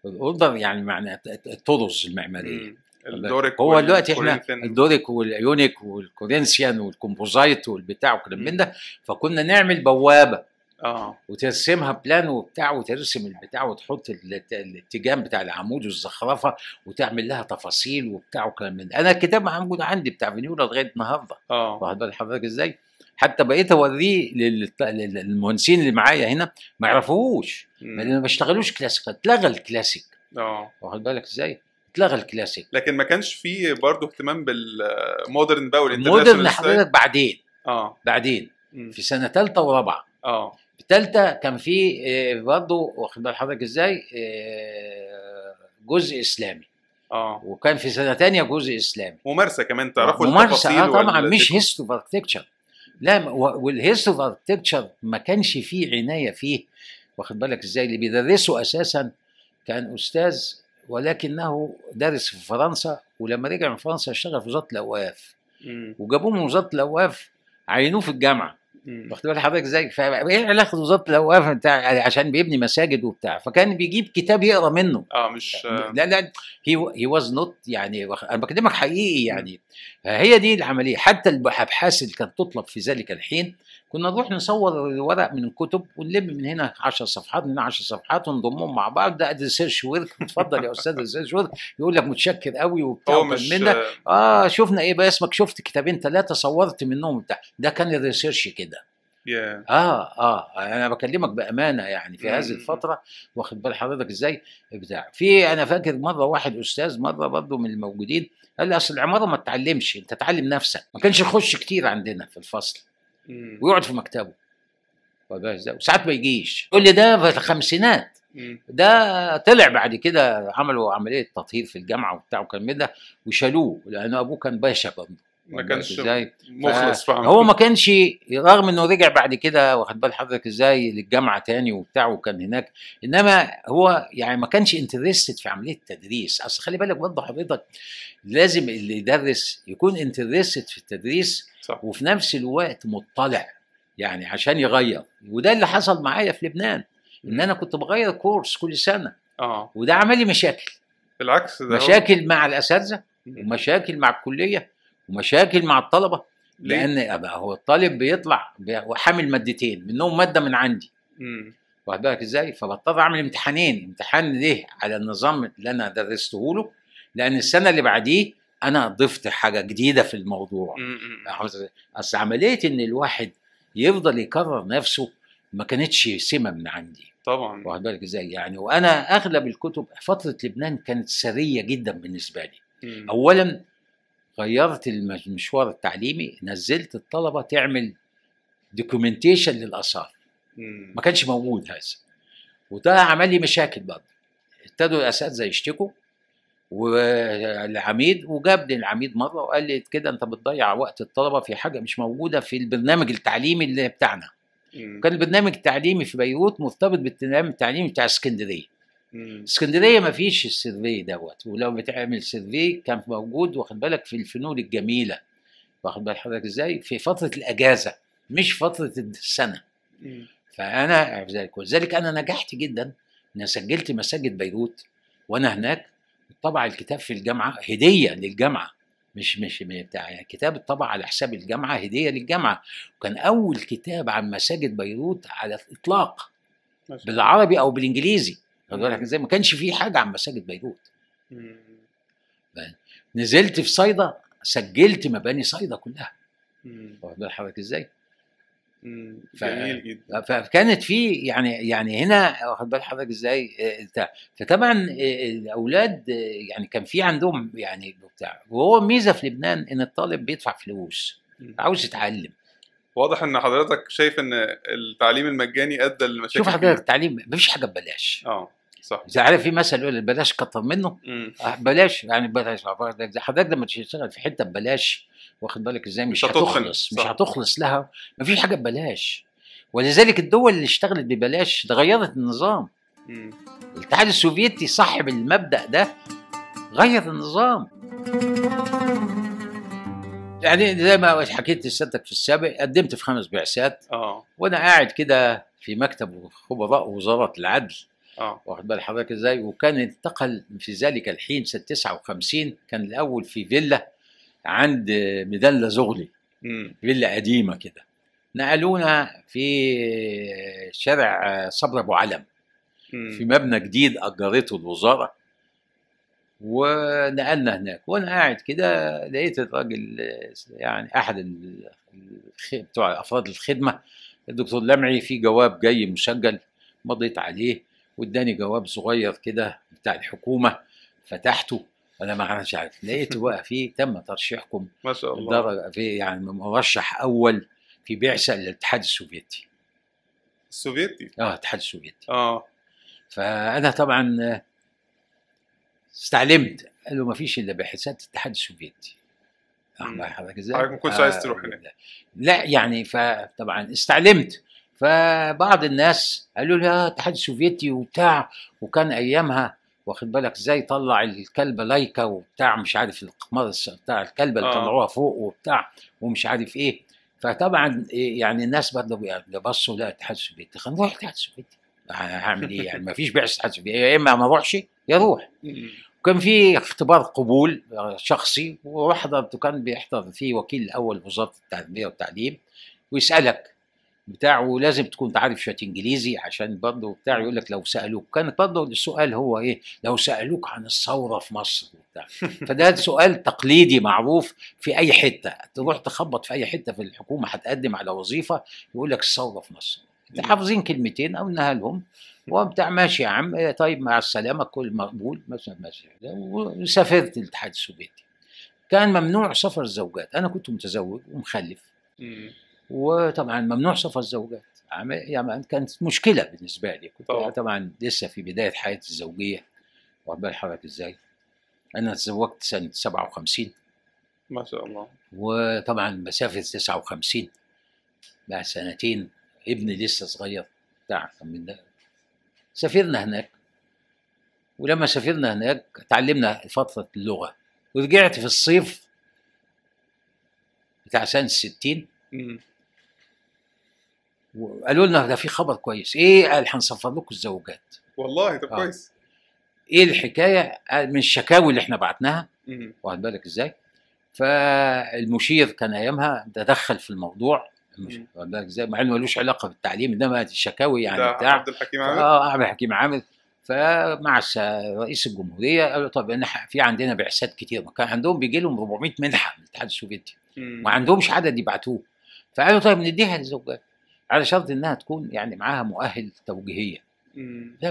ال order يعني معنى الطرز المعمارية.
ال Doric
هو دلوقتي
إحنا.
الدوريك والايونيك والكورنثيان والكومبوزايت والبتاع وكلام من ده فكنا نعمل بوابة.
آه.
وترسمها plan وبتاع وترسم البتاع وتحط الات- الاتجاه بتاع العمود والزخرفة وتعمل لها تفاصيل وبتاع وكلام من ده. أنا الكتاب موجود عندي بتاع فينيولا لغاية النهارده.
آه.
واخد بال حضرتك إزاي؟ حتى بقيت اوريه لل- لل- للمهندسين اللي معايا هنا ما يعرفوش. ما بيشتغلوش كلاسيك اتلغى الكلاسيك.
آه.
واخد بالك إزاي؟ اتلغى الكلاسيك.
لكن ما كانش فيه برضه اهتمام بال modern
بقى
وال international
حضرتك بعدين.
آه.
بعدين.
مم.
في سنة ثالثه ورابعة.
آه.
في ثالثه كان في آه، برضه واخد بال حضرتك إزاي؟ آه، جزء إسلامي.
آه.
وكان في سنة ثانية جزء إسلامي.
ممارسه كمان تعرفوا ممارسة
آه طبعا مش history of architecture لا وال history of architecture ما كانش فيه عناية فيه واخد بالك إزاي اللي بيدرسه أساسا كان أستاذ ولكنه درس في فرنسا ولما رجع من فرنسا اشتغل في وزارة
الأوقاف.
وجابوه من وزارة الأوقاف عينوه في
الجامعة.
واخد بال حضرتك إزاي؟ فايه علاقه وزاره الاوقاف بتاع عشان بيبني مساجد وبتاع. فكان بيجيب كتاب يقرأ منه.
آه مش
لا لا هي هي was not يعني أنا بكلمك حقيقي يعني. هي دي العملية. حتى الابحاث اللي كانت تطلب في ذلك الحين كنا نروح نصور ورق من الكتب ونلم من هنا 10 صفحات من هنا 10 صفحات ونضمهم مع بعض. ده research work اتفضل يا أستاذ research work يقول لك متشكر قوي وبتاع
هو
وكلام
مش
من ده
آه،
آه شفنا إيه بقى؟ اسمك شفت كتابين ثلاثة صورت منهم بتاع ده كان ال research كده.
يا
آه آه. أنا بكلمك بأمانة يعني في هذه. الفترة. واخد بال حضرتك إزاي؟ بتاع. في أنا فاكر مرة واحد أستاذ مرة برضه من الموجودين قال لي أصل العمارة ما تتعلمش أنت تعلم نفسك. ما كانش يخش كتير عندنا في الفصل. ويقعد في مكتبه؟ وساعات ما يجيش يقول لي ده في الخمسينات. ده طلع بعد كده عملوا عملية تطهير في الجامعة وبتاع وكان ده وشالوه لأن أبوه كان باشا برضه
ما كانش
بالك إزاي؟
مخلص فاهم
هو ما كانش رغم إنه رجع بعد كده واخد بال حضرتك إزاي للجامعة تاني وبتاع وكان هناك إنما هو يعني ما كانش interested في عملية التدريس. أصل خلي بالك برضه حضرتك لازم اللي يدرس يكون interested في التدريس
صح.
وفي نفس الوقت مطلع يعني عشان يغير. وده اللي حصل معايا في لبنان إن أنا كنت بغير course كل سنة.
آه.
وده عمل لي مشاكل.
بالعكس ده هو-
مشاكل مع
الأساتذة.
ومشاكل مع الكلية. ومشاكل مع الطلبة
ليه؟
لأن أبقى هو الطالب بيطلع بي- وحامل مادتين منهم مادة من عندي. واخد بالك إزاي؟ فبضطر أعمل امتحانين. امتحان ليه؟ على النظام اللي أنا درسته له. لأن السنة اللي بعديه أنا ضفت حاجة جديدة في الموضوع. أصل عملية إن الواحد يفضل يكرر نفسه ما كانتش سمة من عندي.
طبعا.
واخد بالك إزاي؟ يعني وأنا أغلب الكتب فترة لبنان كانت سرية جدا بالنسبة لي.
مم.
اولا غيرت المشوار التعليمي نزلت الطلبة تعمل documentation
للأثار.
ما كانش موجود هذا وده عمل لي مشاكل برضه ابتدوا الأساتذة يشتكوا والعميد وجابني العميد مرة وقال لي كده أنت بتضيع وقت الطلبة في حاجة مش موجودة في البرنامج التعليمي اللي بتاعنا. كان البرنامج التعليمي في بيروت مرتبط بالبرنامج التعليمي بتاع
اسكندرية.
اسكندرية ما فيش ال survey دوت ولو بتعمل survey كان موجود واخد بالك في الفنون الجميلة. واخد بال حضرتك إزاي؟ في فترة الأجازة مش فترة السنة.
مم.
فأنا ذلك ولذلك أنا نجحت جدا ان سجلت مساجد بيروت وأنا هناك. طبع الكتاب في الجامعة هدية للجامعة. مش مش بتاع يعني كتاب اتطبع على حساب الجامعة هدية للجامعة. وكان أول كتاب عن مساجد بيروت على
الإطلاق.
بالعربي أو بالإنجليزي. واخد بالك. إزاي ما كانش في حاجة عن مساجد بيروت. نزلت في صيدا سجلت مباني صيدا كلها. واخد بال حضرتك
إزاي.
ف- فكانت في يعني يعني هنا واخد بال حضرتك إزاي آه، فطبعا آه، الأولاد آه، يعني كان في عندهم يعني بتاع وهو ميزة في لبنان إن الطالب بيدفع فلوس. عاوز يتعلم
واضح إن حضرتك شايف إن التعليم المجاني أدى لمشاكل
شوف حضرتك. التعليم مفيش حاجة ببلاش
آه صح.
إذا عارف في مثل يقول بلاش كتر منه. آه، بلاش. يعني بلاش. حضرتك حضرتك لما تشتغل في حتة ببلاش واخد بالك إزاي؟ مش,
مش.
هتخلص. مش. هتخلص لها. مفيش حاجة ببلاش. ولذلك الدول اللي اشتغلت ببلاش ده غيرت النظام.
مم.
الاتحاد السوفيتي صاحب المبدأ ده غير النظام. يعني زي ما حكيت لسيادتك في السابق قدمت في خمس بعثات.
آه.
وأنا قاعد كده في مكتب خبراء وزاره العدل.
آه.
واخد بال حضرتك إزاي؟ وكان انتقل في ذلك الحين سنة 59 كان الأول في فيلا عند ميدان زغلي.
مم.
فيلا قديمة كده. نقلونا في شارع صبر أبو علم.
مم.
في مبنى جديد أجرته الوزارة. ونقلنا هناك. وأنا قاعد كده لقيت الراجل يعني أحد بتوع أفراد الخدمة. الدكتور لمعي في جواب جاي مسجل. مضيت عليه. واداني جواب صغير كده بتاع الحكومة فتحته. أنا ما عارفش عارف. لقيته بقى فيه تم ترشيحكم
ما شاء الله.
في يعني مرشح أول في بعثة للاتحاد السوفيتي.
السوفيتي؟
آه الاتحاد السوفيتي.
آه.
فأنا طبعا استعلمت. قال له ما فيش إلا بعثات الاتحاد السوفيتي. أخبر حضرتك إزاي؟
حضرتك ما كنتش عايز تروح هناك.
لا يعني فطبعا استعلمت. فبعض الناس قالوا لي آه الاتحاد السوفيتي وبتاع وكان أيامها واخد بالك إزاي طلع الكلبه لايكا وبتاع مش عارف القمار بتاع الكلبه اللي
آه.
طلعوها فوق وبتاع ومش عارف إيه. فطبعا إيه يعني الناس برضه بصوا لا الاتحاد السوفيتي. خلينا نروح الاتحاد السوفيتي. هعمل إيه يعني؟ ما فيش بعثه الاتحاد السوفيتي. يا إما ما أروحش يا أروح
مم.
وكان في اختبار قبول شخصي وحضرت كان بيحضر فيه وكيل الأول وزارة التربيه والتعليم ويسألك بتاع ولازم تكون تعرف شوية إنجليزي عشان برضه بتاع يقول لك لو سألوك. كانت برضه السؤال هو إيه؟ لو سألوك عن الثورة في مصر وبتاع. فده سؤال تقليدي معروف في أي حتة. تروح تخبط في أي حتة في الحكومة هتقدم على وظيفة يقول لك الثورة في مصر. حافظين كلمتين قلناها لهم. وبتاع ماشي يا عم إيه طيب مع السلامة كل مقبول مثلا ماشي. وسافرت الاتحاد السوفيتي. كان ممنوع سفر الزوجات. أنا كنت متزوج ومخلف. وطبعا ممنوع سفر الزوجات. يعني كانت مشكلة بالنسبة لي. كنت
طبعا.
طبعا, لسه في بداية حياتي الزوجية. واخد بال حضرتك إزاي؟ أنا تزوجت سنة 57
ما شاء الله.
وطبعا مسافة 59 بعد سنتين ابني لسه صغير. بتاع من ده. سافرنا هناك. ولما سافرنا هناك تعلمنا فترة اللغة. ورجعت في الصيف بتاع سنة 60
مم.
وقالوا لنا ده في خبر كويس. إيه قال؟ هنصفر لكم الزوجات.
والله طب
آه.
كويس.
إيه الحكاية؟ قال من الشكاوي اللي إحنا بعتناها. واخد بالك إزاي؟ فالمشير كان أيامها تدخل في الموضوع. واخد بالك إزاي؟ مع إنه ملوش علاقة بالتعليم إنما الشكاوي يعني بتاع.
عبد الحكيم عامر؟
آه عبد الحكيم عامر. فمع رئيس الجمهورية قالوا طب إن إحنا في عندنا بعثات كتير. كان عندهم بيجي لهم 400 منحة من الاتحاد السوفيتي. ما عندهمش عدد يبعتوه. فقالوا طيب نديها للزوجات. على شرط إنها تكون يعني معاها مؤهل توجيهيه. لا.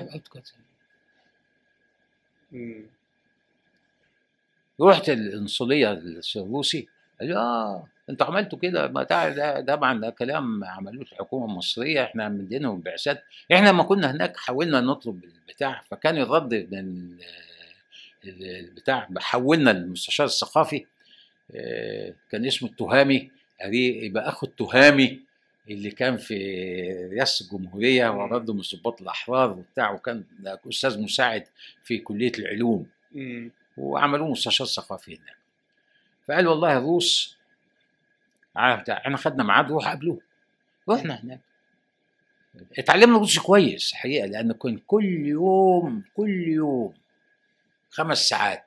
رحت القنصليه الروسي قال آه أنتوا عملتوا كده ما ده طبعا ده كلام عملوه الحكومة المصرية إحنا مدينهم بعثات إحنا لما كنا هناك حاولنا نطلب البتاع فكان الرد من ال- البتاع حولنا المستشار الثقافي آه، كان اسمه التهامي يبقى أخو التهامي اللي كان في رئاسه الجمهورية
مم.
وبرضه من ضباط الاحرار وبتاع وكان أستاذ مساعد في كلية العلوم.
مم.
وعملوه مستشار ثقافي هناك. فقال والله الروس إحنا خدنا ميعاد روح قابلوه. رحنا هناك. اتعلمنا روسي كويس حقيقة لأن كان كل يوم كل يوم خمس ساعات.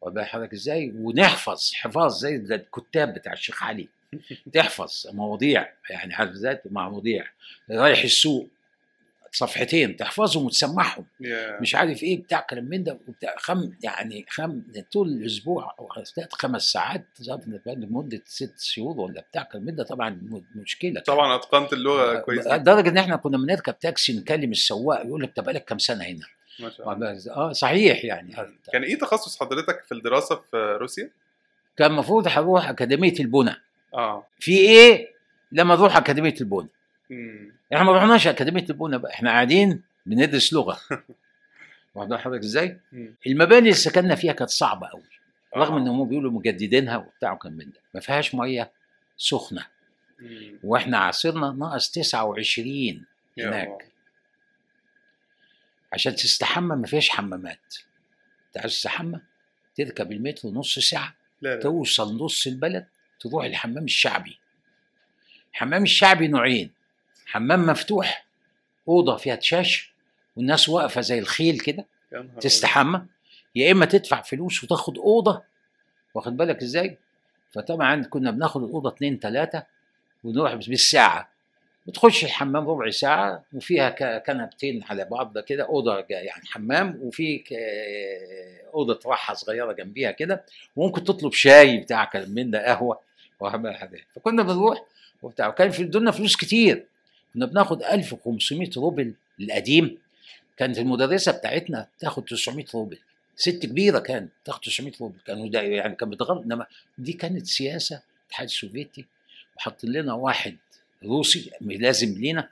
واخد بال حضرتك إزاي؟ ونحفظ حفاظ زي الكتاب بتاع الشيخ علي. تحفظ مواضيع يعني عارف ذات مواضيع رايح السوق صفحتين تحفظهم وتسمعهم.
يا
مش عارف إيه بتاع كلام من ده وبتاع خم يعني خم طول الأسبوع أو خمس- ساعات لمدة ست شهور ولا بتاع كلام من ده طبعا مشكلة.
طبعا أتقنت اللغة كويس. جدا.
لدرجة إن إحنا كنا بنركب تاكسي نكلم السواق يقول لك طب بقالك كام سنة هنا؟
ما شاء الله.
آه صحيح يعني.
كان إيه تخصص حضرتك في الدراسة في روسيا؟
كان المفروض هروح أكاديمية البنى.
آه.
في إيه؟ لما نروح أكاديمية
مم.
إحنا ما رحناش أكاديمية البنى بقى. إحنا قاعدين بندرس لغة. واخد حضرتك
إزاي؟
المباني اللي سكننا فيها كانت صعبة قوي رغم
آه.
إن هم بيقولوا مجددينها وبتاع وكان من ده. ما فيهاش مية سخنة.
مم.
وإحنا عصرنا ناقص 29
يا
هناك. عشان تستحمى ما فيهاش حمامات. انت عايز تستحمى؟ تركب المترو نص ساعة
لا لا.
توصل نص البلد تروح الحمام الشعبي. الحمام الشعبي نوعين حمام مفتوح أوضة فيها تشاش والناس واقفة زي الخيل كده تستحمى. يا إما تدفع فلوس وتاخد أوضة. واخد بالك إزاي؟ فطبعا كنا بناخد الأوضة اتنين تلاتة ونروح بالساعة. بتخش الحمام ربع ساعة وفيها كنبتين على بعض كده أوضة جا- يعني حمام وفي أوضة راحه صغيرة جنبيها كده. وممكن تطلب شاي بتاع من ده قهوة. وحاجات حاجات فكنا بنروح وبتاع. وكان في دولنا فلوس كتير. كنا بناخد 1500 روبل القديم. كانت المدرسة بتاعتنا تاخد 900 روبل. ست كبيرة كانت تاخد 900 روبل. كانوا ده يعني كان بتغلط إنما دي كانت سياسة الاتحاد السوفيتي. وحط لنا واحد روسي لازم لينا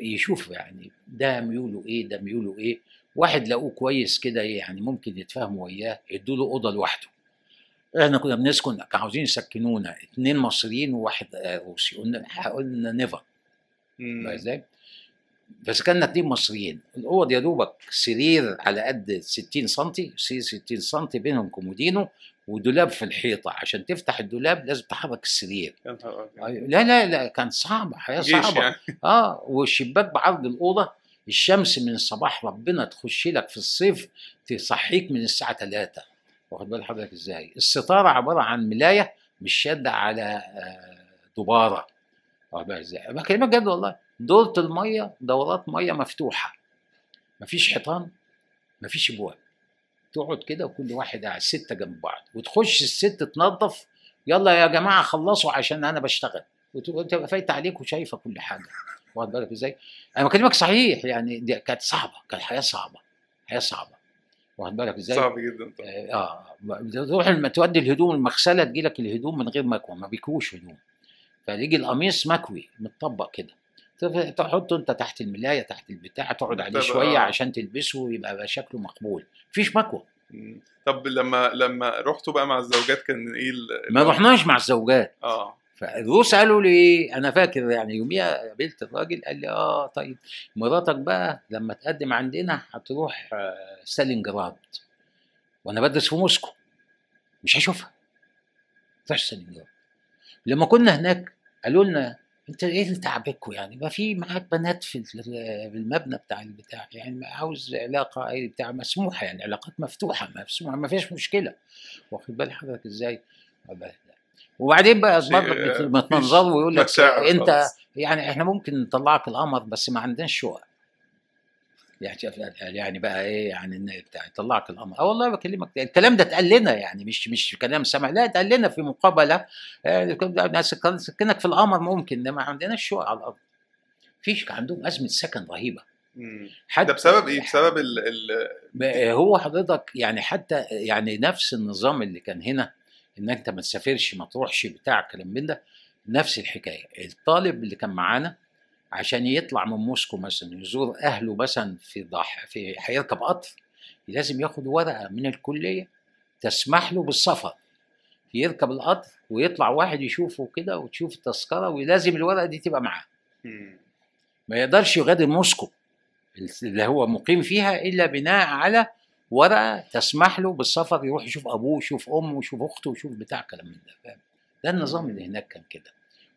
يشوف يعني ده ميوله إيه ده ميوله إيه. واحد لقوه كويس كده يعني ممكن يتفاهموا وياه يدوا له أوضة لوحده. إحنا كنا بنسكن كانوا عاوزين يسكنونا. اثنين مصريين وواحد روسي. قلنا قلنا never إزاي؟ بس كنا اتنين مصريين. الاوض يا دوبك سرير على قد 60 سم سرير 60 سم بينهم كومودينو ودولاب في الحيطة. عشان تفتح الدولاب لازم تحرك السرير. أيوة. لا لا لا كان صعبه حياة
جيش
صعبة.
يعني.
آه والشباك بعرض الأوضة. الشمس من صباح ربنا تخش لك في الصيف تصحيك من الساعة 3 واخد بال حضرتك إزاي؟ الستارة عبارة عن ملاية مش شادة على آه، دباره واخد بالك إزاي؟ بكلمك جد والله. دورة المية دورات مية مفتوحة. مفيش حيطان مفيش ابواب تقعد كده وكل واحد قاعد ستة جنب بعض. وتخش الست تنظف يلا يا جماعة خلصوا عشان أنا بشتغل. وتبقى فايته عليك وشايفة كل حاجة. واخد بالك إزاي؟ أنا بكلمك صحيح يعني دي كانت صعبة كانت حياة صعبة حياة صعبة. واخد بالك إزاي؟
صعب جدا طبعا.
آه تروح لما تودي الهدوم المغسلة تجي لك الهدوم من غير مكوى ما بيكوش هدوم. فيجي القميص مكوي متطبق كده. تحطه انت تحت الملاية تحت البتاع تقعد عليه شوية
آه.
عشان تلبسه يبقى شكله مقبول. مفيش مكوى.
طب لما لما رحتوا بقى مع الزوجات كان إيه
ما رحناش مع الزوجات.
آه.
فالروس قالوا لي أنا فاكر يعني يوميها قابلت الراجل قال لي آه طيب. مراتك بقى لما تقدم عندنا هتروح آه، ستالينجراد وأنا بدرس في موسكو. مش هشوفها. تروح ستالينجراد لما كنا هناك قالوا لنا أنت إيه اللي تعبكوا يعني؟ ما في معاك بنات في المبنى بتاع البتاع يعني عاوز علاقة أي بتاع مسموحة يعني علاقات مفتوحة مسموحة ما فيش مشكلة. واخد بال حضرتك إزاي؟ وبعدين بقى برضه
آه،
بتمنظروا ويقول لك أنت
خالص.
يعني إحنا ممكن نطلعك القمر بس ما عندناش شقق يعني شايف- يعني بقى إيه يعني إن بتاع يطلعك القمر آه والله بكلمك الكلام ده اتقال لنا يعني مش مش كلام سمع لا اتقال لنا في مقابلة آه، ناس سكنك في القمر ممكن ده ما عندناش شقق على الأرض فيش عندهم أزمة سكن
رهيبة.
حتى
ده بسبب إيه؟ بسبب ال ال
هو حضرتك يعني حتى يعني نفس النظام اللي كان هنا إن أنت ما تسافرش ما تروحش بتاع كلام من ده. نفس الحكاية. الطالب اللي كان معانا عشان يطلع من موسكو مثلا يزور أهله مثلا في ضح في هيركب قطر لازم ياخد ورقة من الكلية تسمح له بالسفر. يركب القطر ويطلع واحد يشوفه كده وتشوف التذكرة ولازم الورقة دي تبقى معاه. ما يقدرش يغادر موسكو اللي هو مقيم فيها إلا بناء على ورقه تسمح له بالسفر يروح يشوف أبوه يشوف أمه يشوف أخته يشوف بتاع كلام من ده فاهم؟ ده النظام اللي هناك كان كده.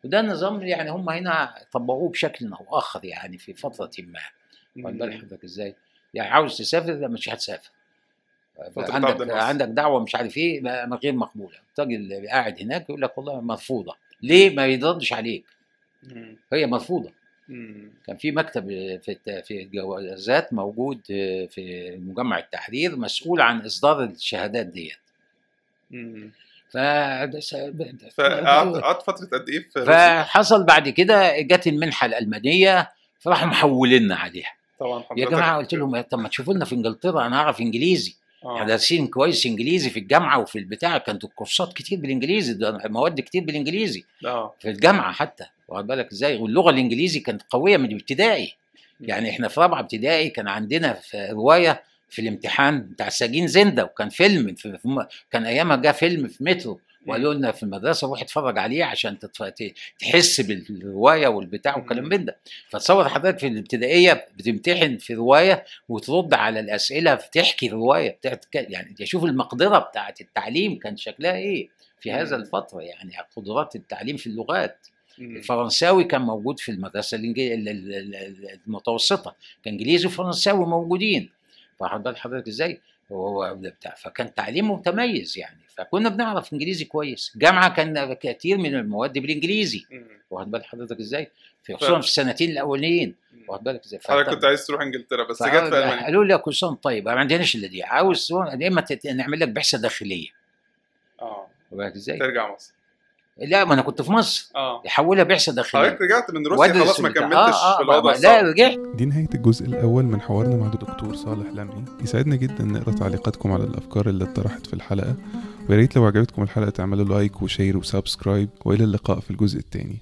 وده النظام يعني هم هنا طبقوه بشكل أو اخر يعني في فترة ما. واخد بال حضرتك إزاي؟ يعني عاوز تسافر؟ لا مش هتسافر. عندك. عندك دعوة مش عارف إيه غير مقبوله الراجل اللي قاعد هناك يقول لك والله مرفوضة. ليه ما يردش عليك. هي
مرفوضة.
كان في مكتب في في الجوازات موجود في مجمع التحرير مسؤول عن إصدار الشهادات ديت. ف
فقعدت قعدت فترة قد إيه؟
فحصل بعد كده جت المنحة الألمانية فراحوا محوليننا عليها.
طبعا
يا جماعة قلت لهم طب ما تشوفوا لنا في إنجلترا أنا أعرف إنجليزي.
آه.
إحنا دارسين كويس إنجليزي في الجامعة وفي البتاع كانت الكورسات كتير بالإنجليزي مواد كتير بالإنجليزي.
آه.
في الجامعة حتى. واخد بالك؟ إزاي؟ واللغة الإنجليزي كانت قوية من الابتدائي يعني إحنا في رابعة ابتدائي كان عندنا في رواية في الامتحان بتاع سجين زندة وكان فيلم في كان أيامها جه فيلم في مترو وقالوا لنا في المدرسة روح اتفرج عليه عشان تحس بالرواية والبتاع والكلام من ده. فتصور حضرتك في الابتدائية بتمتحن في رواية وترد على الأسئلة بتحكي رواية بتاعت يعني شوف المقدرة بتاعت التعليم كان شكلها إيه في هذا. الفترة يعني قدرات التعليم في اللغات. الفرنساوي كان موجود في المدرسة المتوسطة. كان إنجليزي وفرنساوي موجودين. فاخد بال حضرتك إزاي؟ هو ده بتاع. فكان تعليمه متميز يعني. فكنا بنعرف إنجليزي كويس. الجامعة كان كتير من المواد
بالإنجليزي.
واخد بال حضرتك إزاي؟ في خصوصا في السنتين الأولين. واخد بالك إزاي؟
حضرتك
فط-
كنت عايز تروح إنجلترا بس جت في ألمانيا.
قالوا لي كل سنه طيب ما عندناش إلا دي. عاوز يا إما نعمل لك بعثه داخلية.
آه.
واخد بالك إزاي؟
ترجع مصر.
لا ما أنا كنت في مصر.
آه.
يحولها بعثة داخلية.
حضرتك رجعت من روسيا خلاص ما. كملتش
آه آه
في الوضع
لا رجعت.
دي نهاية الجزء الأول من حوارنا مع الدكتور صالح لمعي. يسعدنا جدا نقرأ تعليقاتكم على الأفكار اللي اتطرحت في الحلقة. ويا ريت لو عجبتكم الحلقة تعملوا like و share و subscribe وإلى اللقاء في الجزء الثاني.